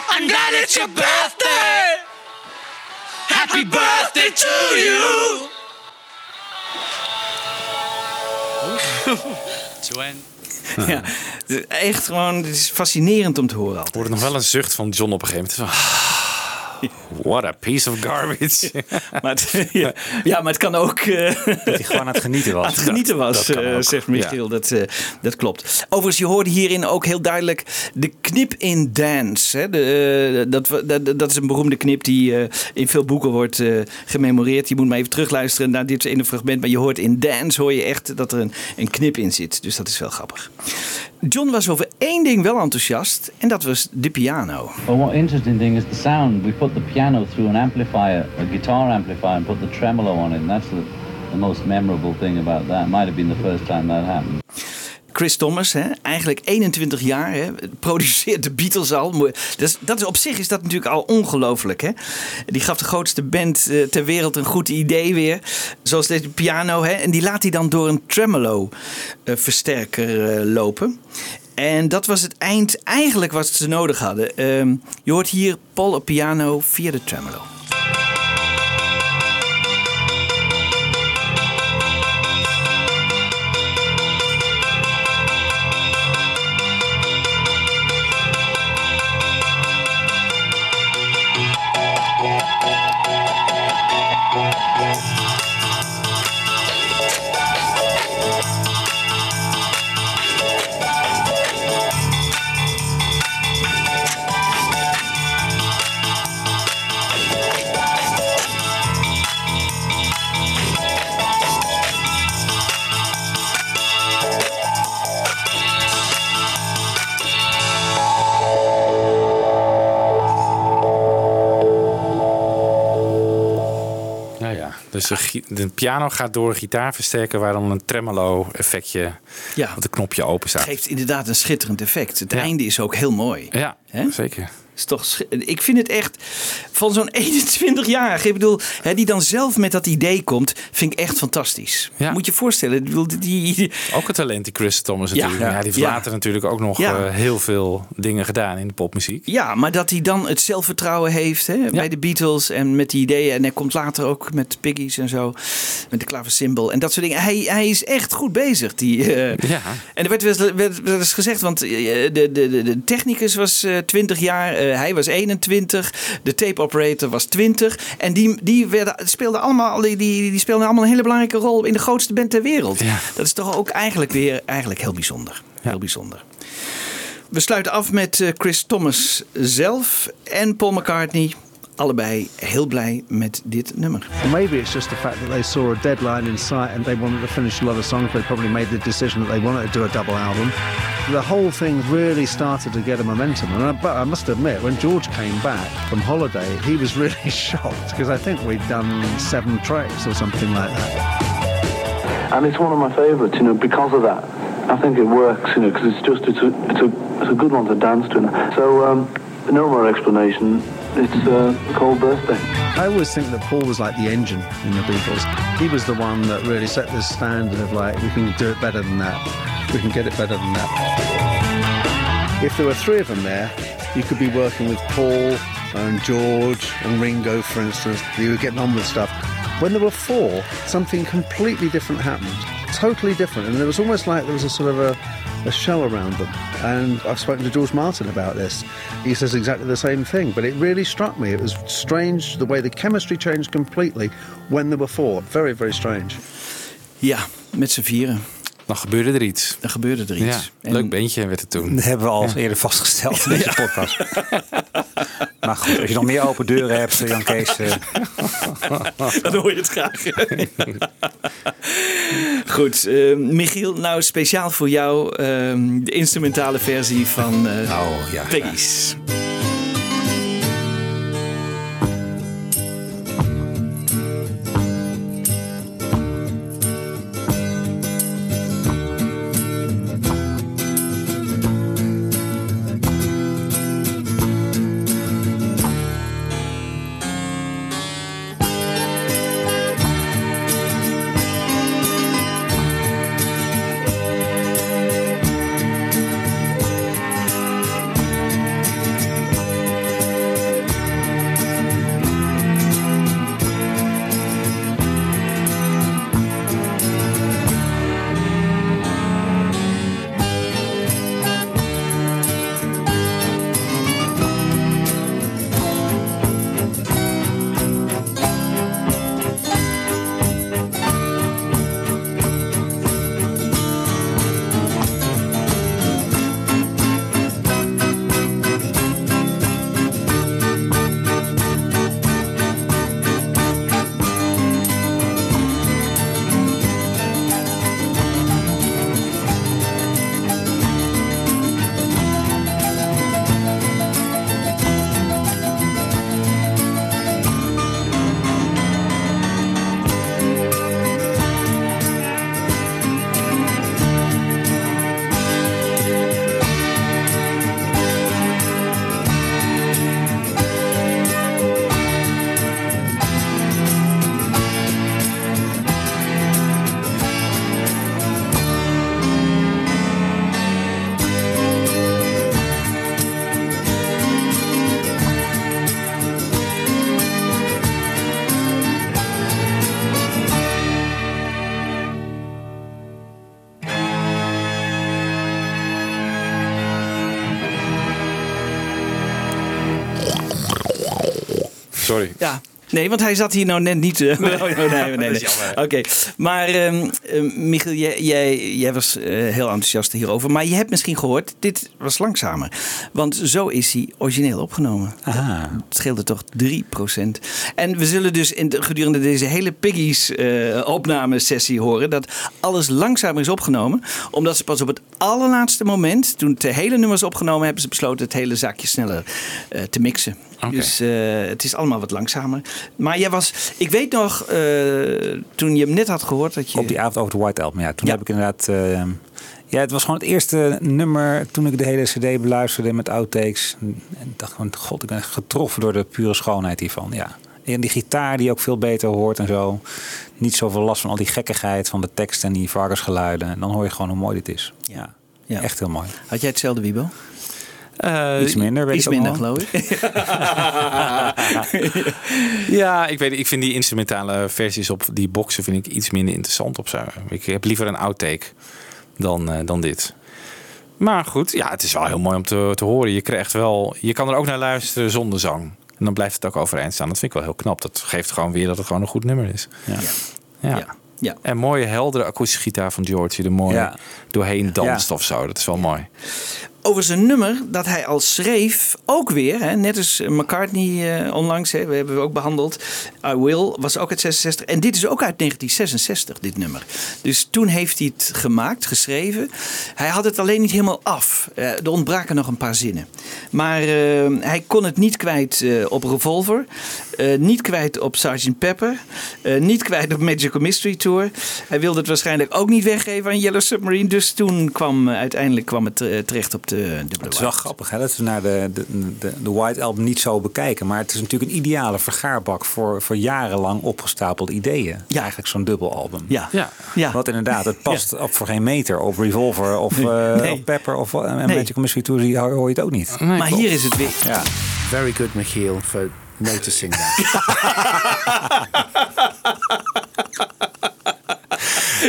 I'm glad it's your birthday. Happy birthday to you. Ja, het is echt gewoon, het is fascinerend om te horen altijd. hoorde nog wel een zucht van John op een gegeven moment. What a piece of garbage. maar het, ja, ja, maar het kan ook... eh, Dat hij gewoon aan het genieten was. aan het genieten was, dat eh, zegt Michiel. Dat, eh, dat klopt. Overigens, je hoorde hierin ook heel duidelijk de knip in dance. Hè? De, dat, dat, dat is een beroemde knip die eh, in veel boeken wordt eh, gememoreerd. Je moet maar even terugluisteren naar dit ene fragment. Maar je hoort in dance hoor je echt dat er een, een knip in zit. Dus dat is wel grappig. John was over één ding wel enthousiast. En dat was de piano. Well, what interesting thing is the sound. We put the piano through an amplifier, a guitar amplifier, and put the tremolo on it, and that's the, the most memorable thing about that. Might have been the first time that happened. Chris Thomas, hè, eigenlijk 21 jaar, hè, produceert de Beatles al. Dus dat is, op zich is dat natuurlijk al ongelooflijk. Die gaf de grootste band eh, ter wereld een goed idee weer. Zoals deze piano. Hè, en die laat hij dan door een tremolo eh, versterker eh, lopen. En dat was het eind eigenlijk wat ze nodig hadden. Ehm, je hoort hier Paul op piano via de tremolo. Dus de, piano gaat door een gitaarversterker waar dan een tremolo effectje Ja. op de knopje open staat. geeft inderdaad een schitterend effect. Het einde is ook heel mooi. Ja, zeker. Is toch, ik vind het echt van zo'n 21-jarige, ik bedoel, hè, die dan zelf met dat idee komt, vind ik echt fantastisch. Moet je je voorstellen, ik bedoel, die, die- Ook een talent die Chris Thomas Ja. natuurlijk. Ja, Ja. die heeft Ja. later natuurlijk ook nog Ja. eh, heel veel dingen gedaan in de popmuziek. ja, maar dat hij dan het zelfvertrouwen heeft hè, bij de Beatles en met die ideeën. En hij komt later ook met Piggies en zo, met de klaversymbol en dat soort dingen. Hij, hij is echt goed bezig. Die, Ja. En er werd wel eens, gezegd, want eh, de, de, de, de technicus was eh, 20 jaar, hij was 21, de tape operator was 20. En die, die werden, speelden allemaal, die, die, die speelden allemaal een hele belangrijke rol in de grootste band ter wereld. Dat is toch ook eigenlijk weer eigenlijk heel bijzonder. Heel bijzonder. We sluiten af met eh, Chris Thomas zelf en Paul McCartney. Allebei heel blij met dit nummer. Maybe it's just the fact that they saw a deadline in sight and they wanted to finish a lot of songs. They probably made the decision that they wanted to do a double album. The whole thing really started to get a momentum. And I, but I must admit, when George came back from holiday, he was really shocked because I think we'd done seven tracks or something like that. and it's one of my favourites, you know, because of that. I think it works, you know, because it's just it's a it's a it's a good one to dance to. So um, no more explanation. It's uh, called birthday. I always think that Paul was like the engine in the Beatles. He was the one that really set this standard of like, we can do it better than that. We can get it better than that. If there were three of them there, you could be working with Paul and George and Ringo, for instance. You were getting on with stuff. When there were four, something completely different happened. Totally different. And it was almost like there was a sort of a, a shell around them. And I've spoken to George Martin about this. He says exactly the same thing. But it really struck me. It was strange the way the chemistry changed completely when there were four. Very, very strange. Ja, met z'n vieren. Dan gebeurde er iets. Dan gebeurde er iets. Ja, leuk beentje werd het toen. Dat hebben we al Ja. eerder vastgesteld in deze podcast. maar goed, als je nog meer open deuren hebt, Jan Kees. eh, Dan hoor je het graag. Goed, eh, Michiel, nou speciaal voor jou eh, de instrumentale versie van eh oh, ja, Piggies. Sorry. Ja. Nee, want hij zat hier nou net niet. eh, nee, nee, nee. Oké, maar Michiel, jij, jij, jij was eh, heel enthousiast hierover. Maar je hebt misschien gehoord, dit was langzamer. Want zo is hij origineel opgenomen. Aha. Het scheelde toch 3%. En we zullen dus in de, gedurende deze hele Piggy's eh opnamesessie horen... dat alles langzamer is opgenomen. Omdat ze pas op het allerlaatste moment... toen het hele nummer is opgenomen... hebben ze besloten het hele zaakje sneller eh, te mixen. Dus eh, het is allemaal wat langzamer. Maar jij was... Ik weet nog, toen je hem net had gehoord... dat je... Op die avond over de White Album, ja. Toen heb ik inderdaad... ja, het was gewoon het eerste nummer toen ik de hele cd beluisterde met outtakes. En dacht gewoon, god, ik ben getroffen door de pure schoonheid hiervan, ja. En die gitaar die ook veel beter hoort en zo. Niet zoveel last van al die gekkigheid van de tekst en die varkensgeluiden. En dan hoor je gewoon hoe mooi dit is. Ja, Ja. echt heel mooi. Had jij hetzelfde, Wiebo? Iets minder, weet Iets ik minder, geloof ik. Ja, ik weet ik vind die instrumentale versies op die boxen vind ik iets minder interessant op zo. Ik heb liever een outtake dan, eh, dan dit. Maar goed, ja, het is wel heel mooi om te, te horen. Je krijgt wel, je kan er ook naar luisteren zonder zang. En dan blijft het ook overeind staan. Dat vind ik wel heel knap. Dat geeft gewoon weer dat het gewoon een goed nummer is. Ja. Ja. Ja. En mooie heldere akoestische gitaar van George die er mooi Ja. doorheen danst of zo. Dat is wel mooi. Over zijn nummer dat hij al schreef, ook weer, hè, net als McCartney eh, onlangs, hè, we hebben we ook behandeld. I Will was ook uit 66. En dit is ook uit 1966, dit nummer. Dus toen heeft hij het gemaakt, geschreven. Hij had het alleen niet helemaal af. Eh, er ontbraken nog een paar zinnen. Maar eh, hij kon het niet kwijt op Revolver. niet kwijt op Sgt. Pepper. niet kwijt op Magical Mystery Tour. Hij wilde het waarschijnlijk ook niet weggeven aan Yellow Submarine. Dus toen kwam uiteindelijk kwam het terecht op de dubbele Het is wel grappig hè, dat we naar de, de, de, de White Album niet zo bekijken. Maar het is natuurlijk een ideale vergaarbak voor, voor jarenlang opgestapelde ideeën. Ja. Eigenlijk zo'n dubbelalbum. Ja. Ja. ja. Want inderdaad, het past op voor geen meter op Revolver of, eh Nee. of Pepper of uh, Nee. Magical Mystery Tour hoor, je het ook niet. maar hier is het weer. Ja. Very good, Michiel, for noticing that.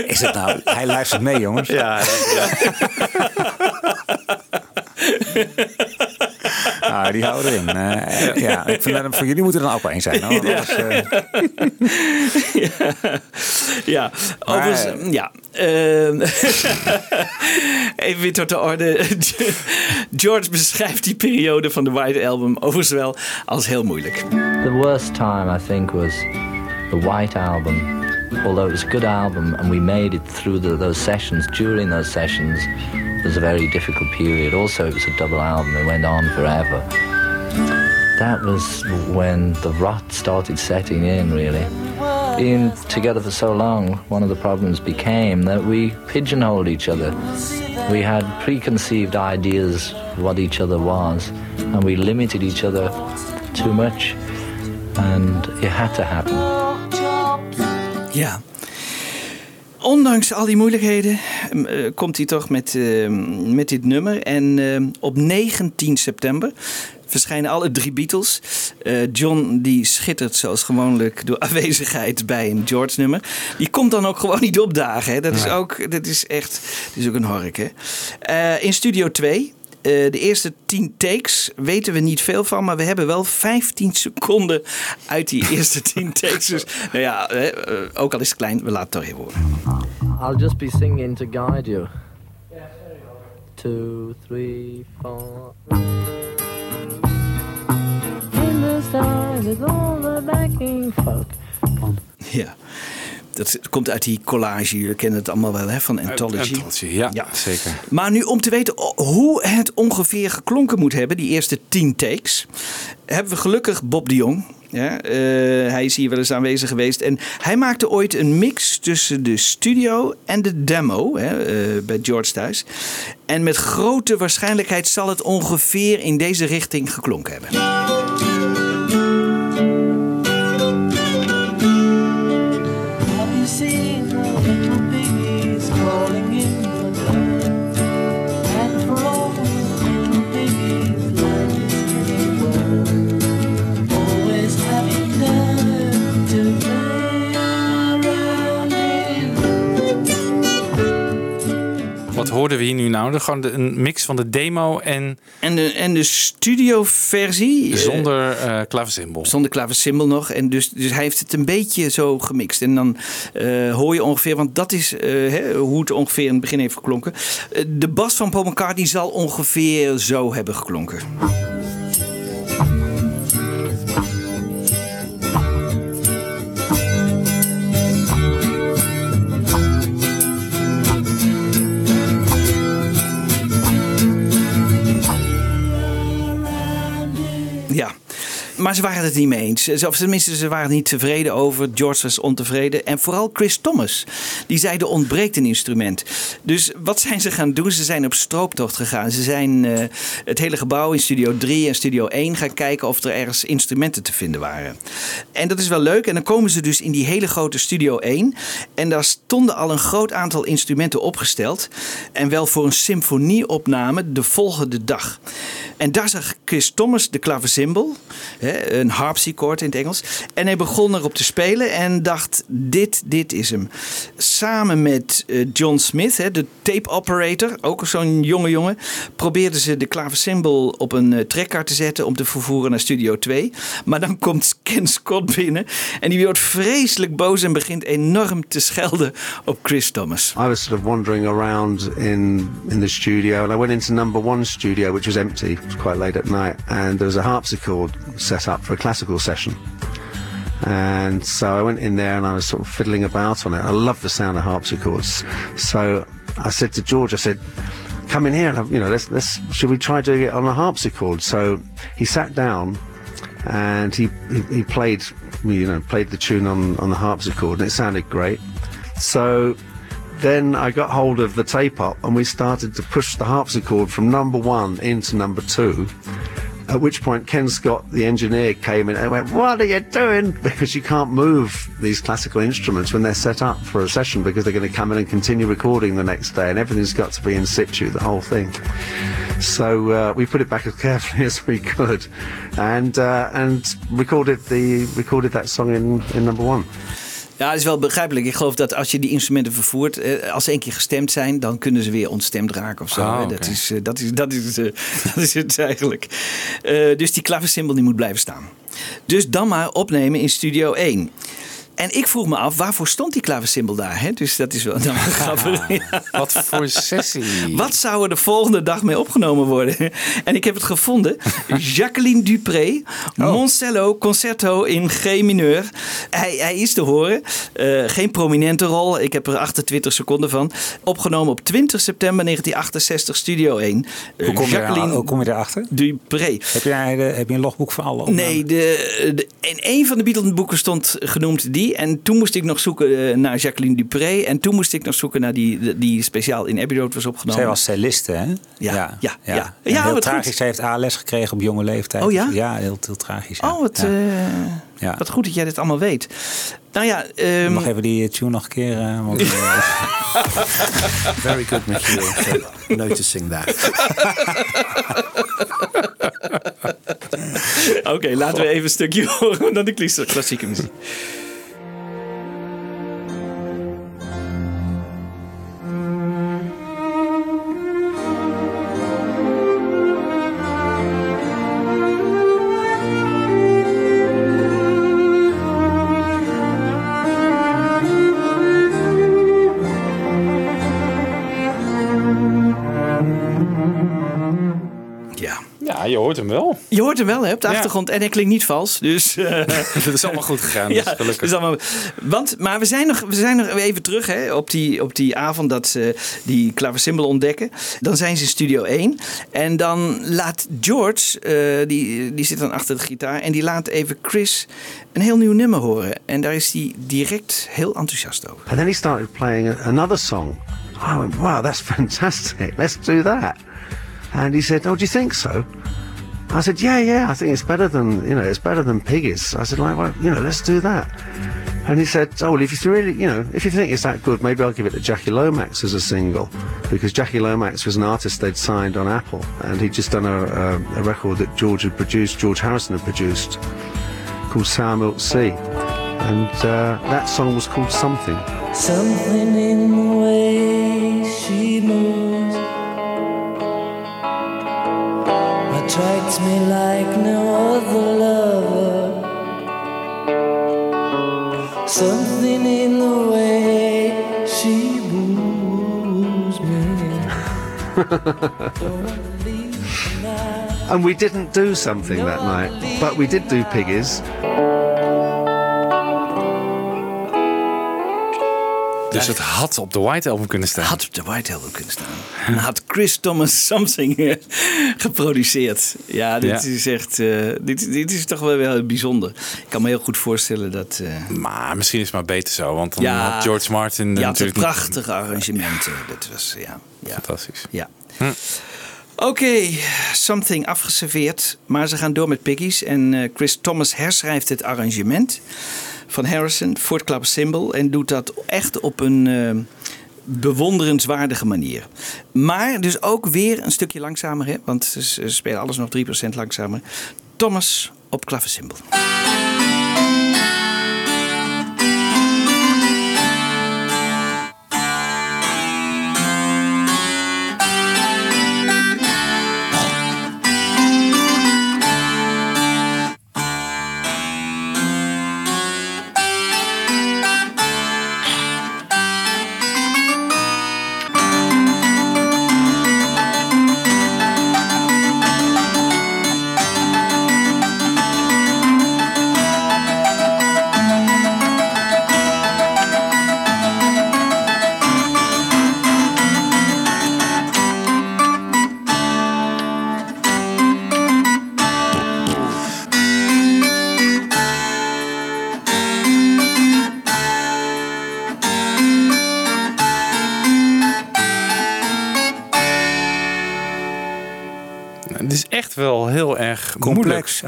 Is het nou? Hij luistert mee, jongens. Ja, Ah, die houden erin. Eh, ja. ik vind dat voor jullie moeten er dan ook wel één zijn. Hoor. Ja. Anders, eh, Ja, Maar- overigens, ja. ehm, even weer tot de orde. George beschrijft die periode van de White Album overigens wel als heel moeilijk. The worst time, I think, was the White Album. Although it was a good album and we made it through the, those sessions, during those sessions, was a very difficult period. Also, it was a double album, it went on forever. That was when the rot started setting in, really. Being together for so long, one of the problems became that we pigeonholed each other. We had preconceived ideas of what each other was, and we limited each other too much, and it had to happen. Ja. Ondanks al die moeilijkheden ehm, eh, komt hij toch met, eh, met dit nummer. En eh, op 19 september verschijnen alle drie Beatles. Eh, John die schittert zoals gewoonlijk door aanwezigheid bij een George nummer. Die komt dan ook gewoon niet opdagen. Hè. Dat, is ook, dat is echt dat is ook een hork. Hè. Eh, in Studio 2. Eh, de eerste 10 takes weten we niet veel van, maar we hebben wel 15 seconden uit die eerste 10 takes. Dus nou ja, hè, eh, ook al is het klein, we laten het toch even horen. I'll just be singing to guide you. Two, three, four. In the stars with all the backing folk. Ja. Dat komt uit die collage, jullie kennen het allemaal wel hè, van Anthology. Anthology, ja, zeker. Maar nu om te weten hoe het ongeveer geklonken moet hebben, die eerste 10 takes, hebben we gelukkig Bob de Jong. Ja, eh, hij is hier wel eens aanwezig geweest. En hij maakte ooit een mix tussen de studio en de demo hè, eh, bij George thuis. En met grote waarschijnlijkheid zal het ongeveer in deze richting geklonken hebben. Hoorden we hier nu nou? De, gewoon de, een mix van de demo en... En de, en de studioversie. eh, Zonder uh, klaversymbol. Zonder klaversymbol nog. En dus, dus hij heeft het een beetje zo gemixt. En dan uh, hoor je ongeveer, want dat is uh, hè, hoe het ongeveer in het begin heeft geklonken. De bas van Paul McCartney zal ongeveer zo hebben geklonken. Maar ze waren het niet mee eens. Of tenminste, ze waren niet tevreden over. George was ontevreden. En vooral Chris Thomas. Die zei, er ontbreekt een instrument. Dus wat zijn ze gaan doen? Ze zijn op strooptocht gegaan. Ze zijn uh, het hele gebouw in Studio 3 en Studio 1 gaan kijken of er ergens instrumenten te vinden waren. En dat is wel leuk. En dan komen ze dus in die hele grote Studio 1. En daar stonden al een groot aantal instrumenten opgesteld. En wel voor een symfonieopname de volgende dag. En daar zag Chris Thomas de klaversymbol, een harpsichord in het Engels. En hij begon erop te spelen en dacht, dit, dit is hem. Samen met John Smith, de tape operator, ook zo'n jonge jongen, probeerden ze de klaversymbol op een trekker te zetten om te vervoeren naar Studio 2. Maar dan komt Ken Scott binnen en die wordt vreselijk boos en begint enorm te schelden op Chris Thomas. I was sort of wandering around in, in the studio and I went into number one studio, which was empty. It was quite late at night, and there was a harpsichord set up for a classical session. And so I went in there and I was sort of fiddling about on it. I love the sound of harpsichords. So I said to George, I said, come in here and, you know, let's, let's, should we try doing it on a harpsichord? So he sat down and he, he, he played, you know, played the tune on, on the harpsichord and it sounded great. So then I got hold of the tape up and we started to push the harpsichord from number one into number two. At which point Ken Scott, the engineer, came in and went, What are you doing? Because you can't move these classical instruments when they're set up for a session because they're going to come in and continue recording the next day and everything's got to be in situ, the whole thing. So uh, we put it back as carefully as we could and uh, and recorded the recorded that song in, in number one. Ja, dat is wel begrijpelijk. Ik geloof dat als je die instrumenten vervoert, eh, als ze één keer gestemd zijn, dan kunnen ze weer ontstemd raken of zo. Ah, hè. oké. dat, is, eh, dat, is, dat, is, eh, dat is het eigenlijk. Eh, dus die klaversymbol die moet blijven staan. Dus dan maar opnemen in Studio 1. En ik vroeg me af, waarvoor stond die klaversymbol daar? Hè? Dus dat is wel dan grappig. Ja. Wat voor sessie. Wat zou er de volgende dag mee opgenomen worden? En ik heb het gevonden. Jacqueline Dupré, Moncello Concerto in G mineur. Hij, hij is te horen. Eh, geen prominente rol. Ik heb er 28 seconden van. Opgenomen op 20 september 1968, Studio 1. Eh, Hoe kom, je Jacqueline hoe kom je daarachter? Dupré. Heb, jij de, heb je een logboek van alle? Nee, de, de, in een van de Beatles boeken stond genoemd die. En toen moest ik nog zoeken eh, naar Jacqueline Dupré. En toen moest ik nog zoeken naar die, die speciaal in Abbey Road was opgenomen. Zij was celliste, hè? Ja, ja, ja. En Ja, heel wat tragisch. goed. Zij heeft ALS gekregen op jonge leeftijd. Oh ja? Ja, heel, heel tragisch. Ja. Oh, wat, Ja. eh, Ja. wat goed dat jij dit allemaal weet. Nou ja, ehm, Mag even die tune nog een keer... eh, we- Very good, Michiel, noticing that. Oké, laten we even een stukje horen dan de klas- klassieke muziek. Je hoort hem wel. Je hoort hem wel hè, op de Ja. achtergrond en hij klinkt niet vals. Dus, eh, Dat is allemaal goed gegaan. ja, dus gelukkig. is allemaal, want, maar we zijn, nog, we zijn nog even terug hè, op, die, op die avond dat ze die klaversymbol ontdekken. Dan zijn ze in Studio 1. En dan laat George, eh, die, die zit dan achter de gitaar, en die laat even Chris een heel nieuw nummer horen. En daar is hij direct heel enthousiast over. And then he started playing another song. I went, wow, that's fantastic. Let's do that. And he said, oh, do you think so? I said, yeah, yeah, I think it's better than, you know, it's better than Piggies. I said, like, well, you know, let's do that. And he said, oh, well, if you really, you know, if you think it's that good, maybe I'll give it to Jackie Lomax as a single. Because Jackie Lomax was an artist they'd signed on Apple. And he'd just done a, a, a record that George had produced, George Harrison had produced, called Sour Milk Sea. And uh, that song was called Something. Something in the way she moves attracts me like no other lover. Something in the way she moves me. And we didn't do something that night, but we did do piggies. Dus het had op de White Album kunnen staan. Had op de White Album kunnen staan. En had Chris Thomas Something eh, geproduceerd. Ja, dit Ja. is echt. eh, dit, dit is toch wel wel bijzonder. Ik kan me heel goed voorstellen dat. eh, Maar misschien is het maar beter zo, want dan Ja, had George Martin ja, het natuurlijk prachtige arrangementen. Dat was, ja. ja. Fantastisch. Ja. Oké, Something afgeserveerd. Maar ze gaan door met Piggies. En Chris Thomas herschrijft het arrangement van Harrison voor het klaversymbol. En doet dat echt op een eh, bewonderenswaardige manier. Maar dus ook weer een stukje langzamer. Hè? Want ze spelen alles nog 3% langzamer. Thomas op klaversymbol.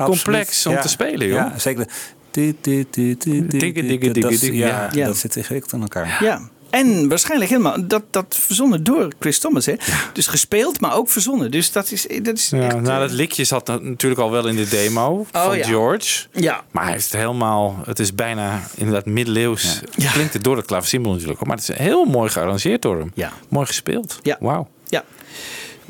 Complex, moeilijk. absoluut. complex om Ja, te spelen, joh. Ja, zeker. Is- Ja, ja. dat zit ingewikkeld aan elkaar. Ja. En waarschijnlijk helemaal, dat, dat verzonnen door Chris Thomas. Hè? Dus gespeeld, maar ook verzonnen. Dus dat is, dat is Ja, echt... nou, dat likje zat na- natuurlijk al wel in de demo van Oh, ja. George. Ja. Maar hij heeft het helemaal... Het is bijna inderdaad middeleeuws. Klinkt het door het klaversymbol natuurlijk ook. Maar het is heel mooi gearrangeerd door hem. Ja. Mooi gespeeld. Ja. Wauw. Ja.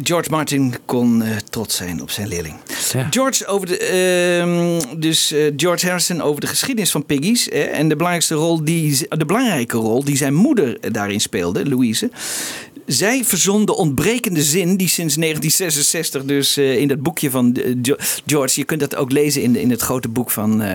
George Martin kon eh, trots zijn op zijn leerling. Ja. George over de, ehm, dus eh, George Harrison over de geschiedenis van Piggies. eh, en de belangrijkste rol die, de belangrijke rol die zijn moeder eh, daarin speelde, Louise. Zij verzon de ontbrekende zin die sinds 1966 dus eh, in dat boekje van eh, George, je kunt dat ook lezen in, in het grote boek van, eh,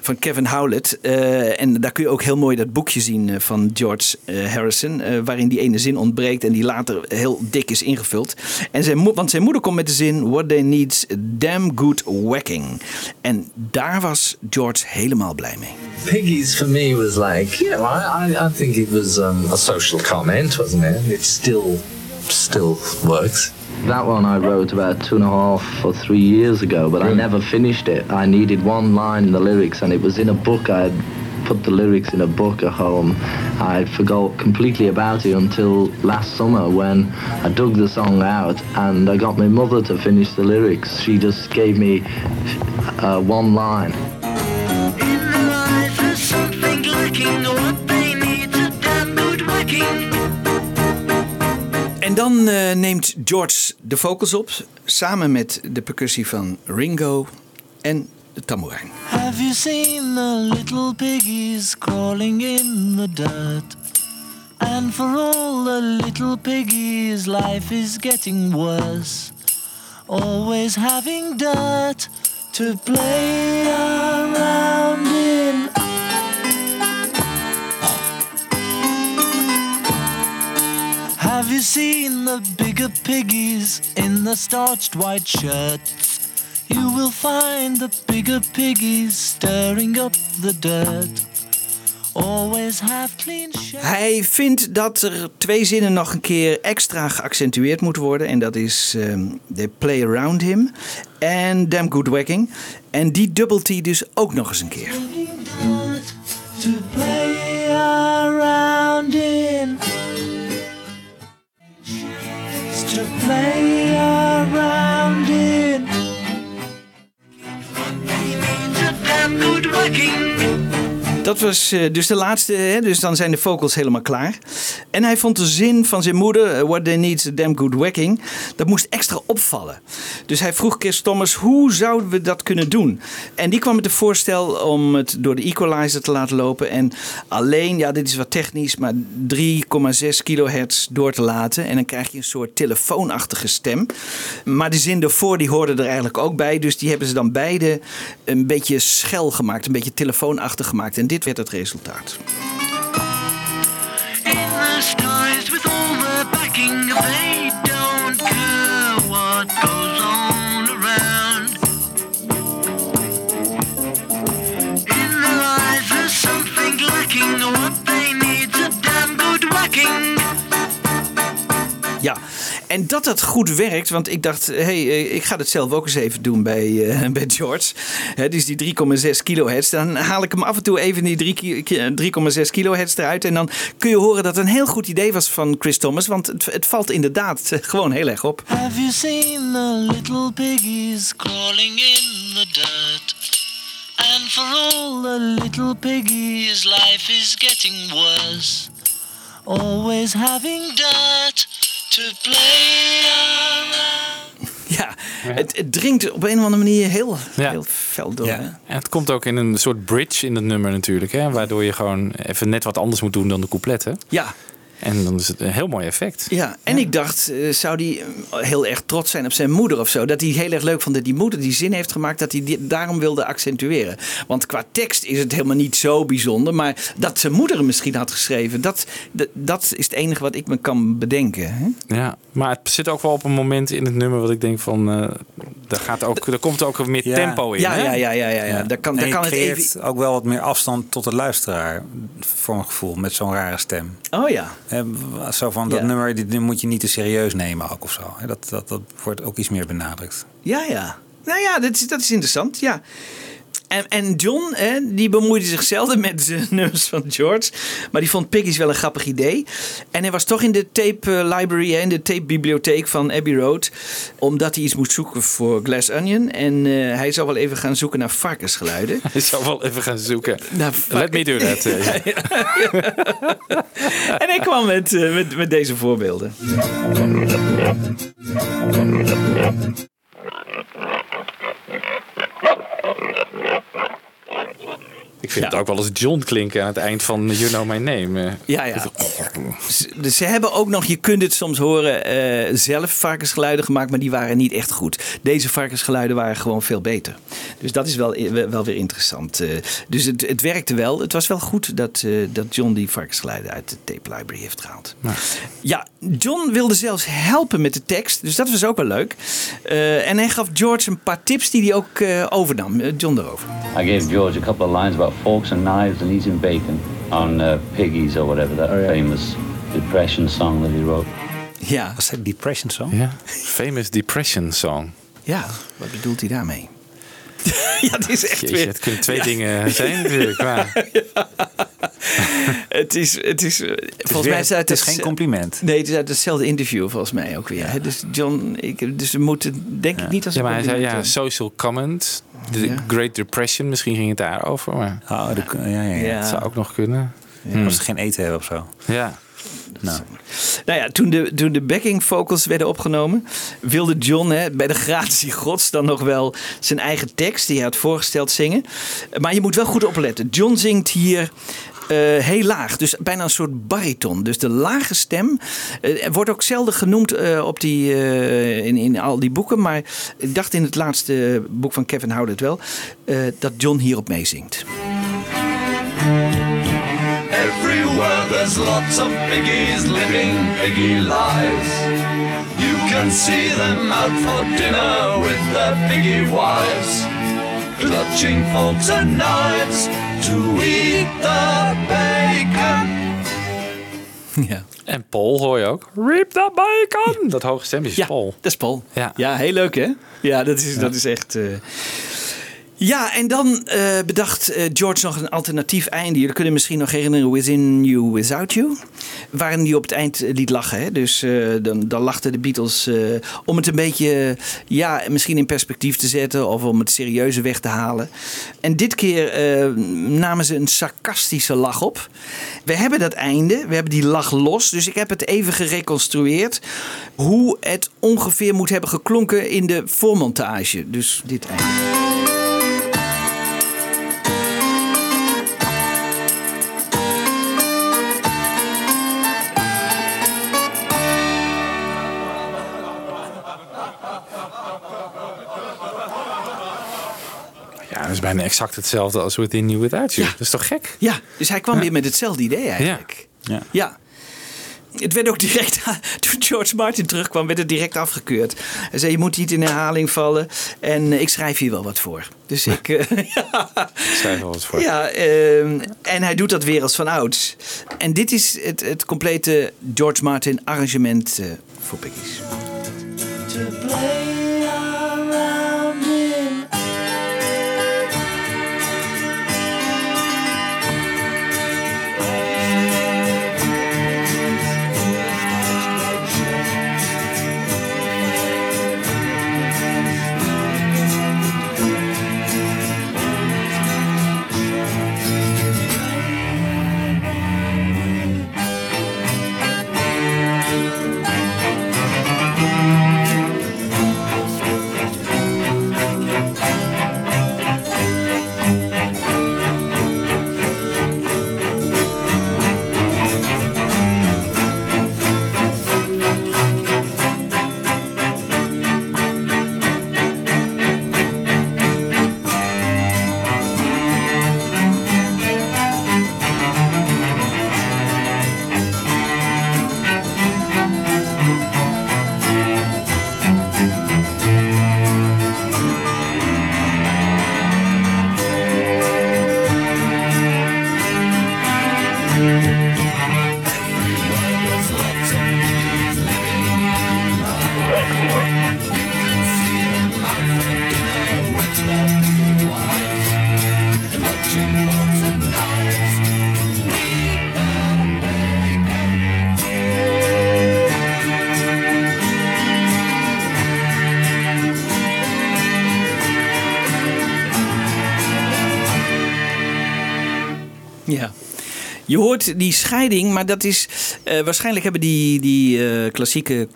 van Kevin Howlett. En daar kun je ook heel mooi dat boekje zien van George Harrison, waarin die ene zin ontbreekt en die later heel dik is ingevuld. En zijn, want zijn moeder komt met de zin, what they need's damn good whacking. En daar was George helemaal blij mee. Piggies for me was like, know, I, I, think it was um, a social comment, wasn't it? It still, still works. That one I wrote about two and a half or three years ago, but I never finished it. I needed one line in the lyrics, and it was in a book. I had put the lyrics in a book at home. I forgot completely about it until last summer when I dug the song out and I got my mother to finish the lyrics. She just gave me uh, one line. There's something lacking, what they need to damn good whacking. Dan eh, neemt George de vocals op, samen met de percussie van Ringo en de tamboerijn. Have you seen the little piggies crawling in the dirt? And for all the little piggies, life is getting worse. Always having dirt to play around in. Have you seen the bigger piggies in the starched white shirts? You will find the bigger piggies stirring up the dirt. Always have clean shirts. Hij vindt dat er twee zinnen nog een keer extra geaccentueerd moeten worden. En dat is ehm They Play Around Him en Damn Good Whacking. En die dubbelt hij dus ook nog eens een keer. to play To play around in. To damn good working. Dat was eh, dus de laatste, hè? dus dan zijn de vocals helemaal klaar. En hij vond de zin van zijn moeder, eh, What They Need is a Damn Good Whacking, dat moest extra opvallen. Dus hij vroeg Chris Thomas, hoe zouden we dat kunnen doen? En die kwam met het voorstel om het door de equalizer te laten lopen. En alleen, ja dit is wat technisch, maar 3,6 kilohertz door te laten. En dan krijg je een soort telefoonachtige stem. Maar de zin daarvoor, die hoorde er eigenlijk ook bij. Dus die hebben ze dan beide een beetje schel gemaakt, een beetje telefoonachtig gemaakt. En dit werd het resultaat. In the skies with all the backing, they don't care what goes on around. In their eyes, there's something lacking. What they need's a damn good whacking. Ja, en dat dat goed werkt, want ik dacht, hey, eh, ik ga het zelf ook eens even doen bij, eh, bij George. Hè, dus die 3,6 kilohertz, dan haal ik hem af en toe even die 3 ki- ki- 3,6 kilohertz eruit. En dan kun je horen dat het een heel goed idee was van Chris Thomas, want het, het valt inderdaad eh, gewoon heel erg op. Have you seen the little piggies crawling in the dirt? And for all the little piggies, life is getting worse. Always having dirt to play around. Ja, het, het dringt op een of andere manier heel, Ja. heel fel door. hè? En het komt ook in een soort bridge in het nummer natuurlijk. Hè? Waardoor je gewoon even net wat anders moet doen dan de coupletten. Ja. En dan is het een heel mooi effect. Ja, en ik dacht, eh, zou hij heel erg trots zijn op zijn moeder of zo? Dat hij heel erg leuk vond dat die moeder die zin heeft gemaakt, dat hij die daarom wilde accentueren. Want qua tekst is het helemaal niet zo bijzonder, maar dat zijn moeder hem misschien had geschreven, dat, dat, dat is het enige wat ik me kan bedenken. Hè? Ja, maar het zit ook wel op een moment in het nummer wat ik denk van... eh daar, gaat ook, daar komt ook meer Ja. tempo in. Ja, hè? ja, ja, ja, ja, ja. Daar kan, En daar je kan het even. ook wel wat meer afstand tot de luisteraar, voor mijn gevoel, met zo'n rare stem. Oh ja. Zo van, dat Ja. nummer die, die moet je niet te serieus nemen ook of zo. Hè, Dat, dat, dat wordt ook iets meer benadrukt. Ja, ja. Nou ja, dat is, dat is interessant. Ja. En, en John, hè, die bemoeide zich zelden met de nummers van George. Maar die vond Piggy's wel een grappig idee. En hij was toch in de tape eh, library, hè, in de tape bibliotheek van Abbey Road. Omdat hij iets moest zoeken voor Glass Onion. En eh, hij zou wel even gaan zoeken naar varkensgeluiden. Ik zou wel even gaan zoeken. Let me do that. eh. en hij kwam met, met, met deze voorbeelden. Ik vind het ook wel eens John klinken aan het eind van You Know My Name. eh. Ja, ja. Ze- Dus ze hebben ook nog, je kunt het soms horen, eh, zelf varkensgeluiden gemaakt, maar die waren niet echt goed. Deze varkensgeluiden waren gewoon veel beter. Dus dat is wel, wel weer interessant. eh. dus het, het werkte wel. Het was wel goed dat, eh, dat John die varkensgeluiden uit de tape library heeft gehaald. Ja, John wilde zelfs helpen met de tekst, dus dat was ook wel leuk. Eh, en hij gaf George een paar tips die hij ook eh, overnam. Eh, John erover. I gave George a couple of lines about forks and knives and eating bacon on uh, Piggies or whatever, that famous depression song that he wrote. Yeah. Was dat Depression Song? Ja, famous depression song. Ja, wat bedoelt hij daarmee? ja, het is echt Jeetje, weer... het kunnen twee Ja. dingen zijn natuurlijk. Maar Het is, het is, eh, volgens weer- mij is het, het is geen compliment. Nee, het is uit hetzelfde interview volgens mij ook weer. hè. Dus John, ik, dus we moeten denk ik niet als ja, een maar hij zei ja, social comment, de Ja. Great Depression, misschien ging het daarover. Maar Oh, de, ja, ja, ja. Ja. het zou ook nog kunnen. Als ze geen eten hebben of zo. Ja. Nou, Nou ja, toen de, toen de backing vocals werden opgenomen, wilde John hè, bij de gratie gods dan nog wel zijn eigen tekst die hij had voorgesteld zingen. Maar je moet wel goed opletten. John zingt hier eh, heel laag, dus bijna een soort bariton. Dus de lage stem er wordt ook zelden genoemd eh, op die, in, in al die boeken. Maar ik dacht in het laatste boek van Kevin Howlett wel eh, dat John hierop meezingt. Everywhere there's lots of piggies living piggy lives. You can see them out for dinner with their piggy wives, clutching forks and knives to eat the bacon. Ja. En Paul hoor je ook. Rip that bacon! Dat hoge stemmetje is Ja, Paul. dat is Paul. Ja. Ja, heel leuk hè? Ja, dat is, Dat is echt... eh, Ja, en dan eh, bedacht eh, George nog een alternatief einde. Jullie kunnen misschien nog herinneren Within You, Without You. Waarin hij op het eind eh, liet lachen. Hè? Dus dan, dan lachten de Beatles om het een beetje, ja, misschien in perspectief te zetten. Of om het serieuze weg te halen. En dit keer namen ze een sarcastische lach op. We hebben dat einde, we hebben die lach los. Dus ik heb het even gereconstrueerd. Hoe het ongeveer moet hebben geklonken in de voormontage. Dus dit einde. Bijna exact hetzelfde als Within You Without You. Dat is toch gek? Ja, dus hij kwam Ja. weer met hetzelfde idee eigenlijk. Ja. Ja. Het werd ook direct, toen George Martin terugkwam, werd het direct afgekeurd. Hij zei, je moet niet in herhaling vallen en eh, ik schrijf hier wel wat voor. Dus ik, eh, Schrijf wel wat voor. ja, ehm, en hij doet dat weer als van ouds. En dit is het, het complete George Martin arrangement eh, voor Piggies. Je hoort die scheiding, maar dat is. eh, waarschijnlijk hebben die, die eh, klassieke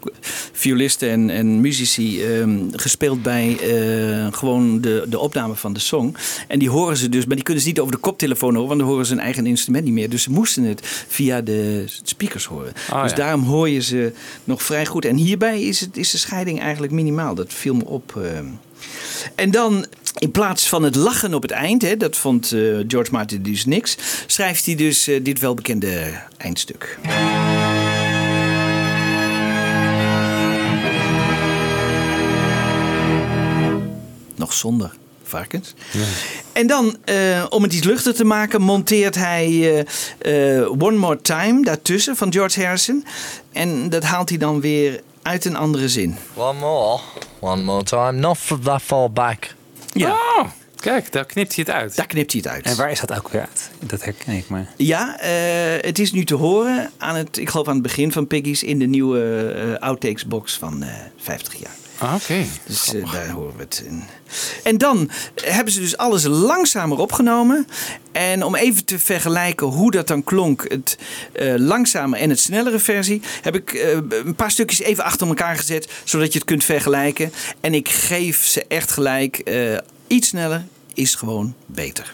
violisten en, en muzici ehm, gespeeld bij eh, gewoon de, de opname van de song. En die horen ze dus, maar die kunnen ze niet over de koptelefoon horen, want dan horen ze hun eigen instrument niet meer. Dus ze moesten het via de speakers horen. Ah, dus ja. daarom hoor je ze nog vrij goed. En hierbij is, het, is de scheiding eigenlijk minimaal. Dat viel me op. ehm. En dan, in plaats van het lachen op het eind, hè, dat vond eh, George Martin dus niks, schrijft hij dus eh, dit welbekende eindstuk. Nog zonder varkens. En dan, eh, om het iets luchtiger te maken, monteert hij eh, eh, One More Time daartussen van George Harrison. En dat haalt hij dan weer uit een andere zin. One more. One more time. Not that far back. Ja. Oh, kijk, daar knipt hij het uit. Daar knipt hij het uit. En waar is dat ook weer uit? Dat herken ik maar. Ja, eh, het is nu te horen aan het, ik geloof aan het begin van Piggy's in de nieuwe eh, outtakes box van eh 50 jaar. Ah, Oké. Dus eh, daar horen we het in. En dan hebben ze dus alles langzamer opgenomen. En om even te vergelijken hoe dat dan klonk, het eh, langzame en het snellere versie, heb ik eh, een paar stukjes even achter elkaar gezet, zodat je het kunt vergelijken. En ik geef ze echt gelijk. iets sneller is gewoon beter.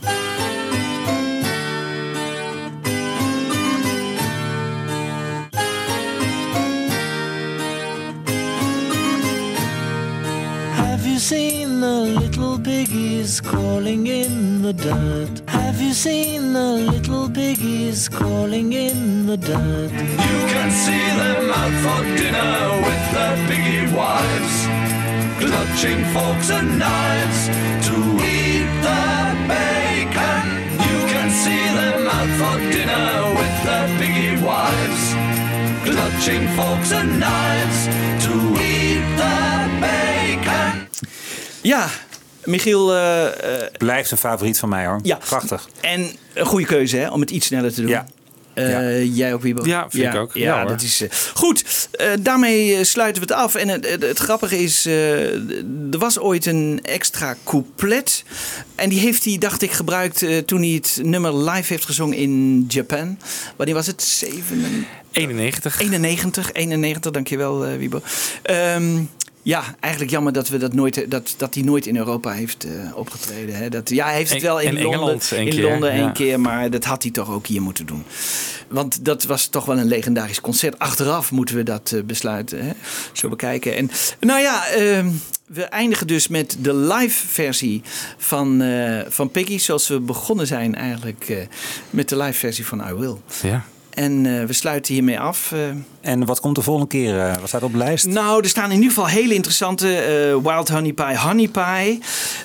Seen the little piggies crawling in the dirt? Have you seen the little piggies crawling in the dirt? You can see them out for dinner with their piggy wives, clutching forks and knives to eat the bacon. You can see them out for dinner with their piggy wives, clutching forks and knives to eat the bacon. Ja, Michiel, eh, eh, Blijft een favoriet van mij hoor. Ja. Prachtig. en een goede keuze hè, om het iets sneller te doen. Ja. Eh, Jij ook, Wiebo? Ja, vind ik ook. Ja, dat is goed. eh, daarmee sluiten we het af. En het, het, het grappige is, eh, er was ooit een extra couplet. En die heeft hij, dacht ik, gebruikt eh, toen hij het nummer live heeft gezongen in Japan. Wanneer was het? 7, 91. 91, 91, dankjewel uh, Wiebo. Ehm, ja, eigenlijk jammer dat we dat nooit, dat, dat hij nooit in Europa heeft eh, opgetreden. Hè. Dat, ja, hij heeft het wel in en Londen, Engeland in keer, Londen één ja. keer, maar dat had hij toch ook hier moeten doen. Want dat was toch wel een legendarisch concert. Achteraf moeten we dat eh, besluiten, hè. zo bekijken. En nou ja, ehm, we eindigen dus met de live versie van, eh, van Piggy, zoals we begonnen zijn eigenlijk eh, met de live versie van I Will. Ja. En eh, we sluiten hiermee af. eh. En wat komt de volgende keer? eh, wat staat op de lijst? Nou, er staan in ieder geval hele interessante eh, Wild Honey Pie, Honey Pie.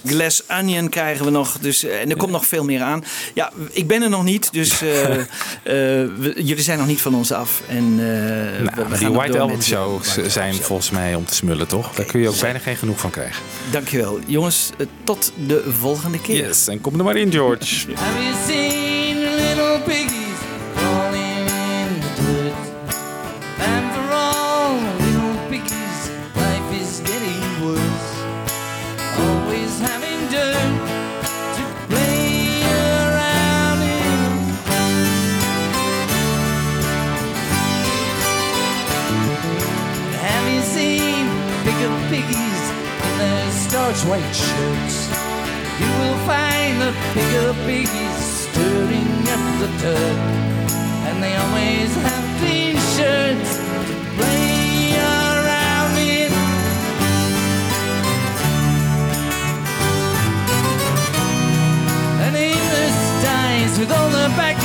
Glass Onion krijgen we nog. Dus, en er komt nog veel meer aan. Ja, ik ben er nog niet. Dus eh, eh, we- jullie zijn nog niet van ons af. En, eh, we- we Nou, die White Album shows zijn volgens mij om te smullen, toch? Daar kun je ook bijna geen genoeg van krijgen. Dankjewel. Jongens, tot de volgende keer. Yes, en kom er maar in, George. Have you seen little piggies starch white shirts? You will find the bigger piggies stirring up the dirt. And they always have clean shirts to play around in. In the skies with all the backing,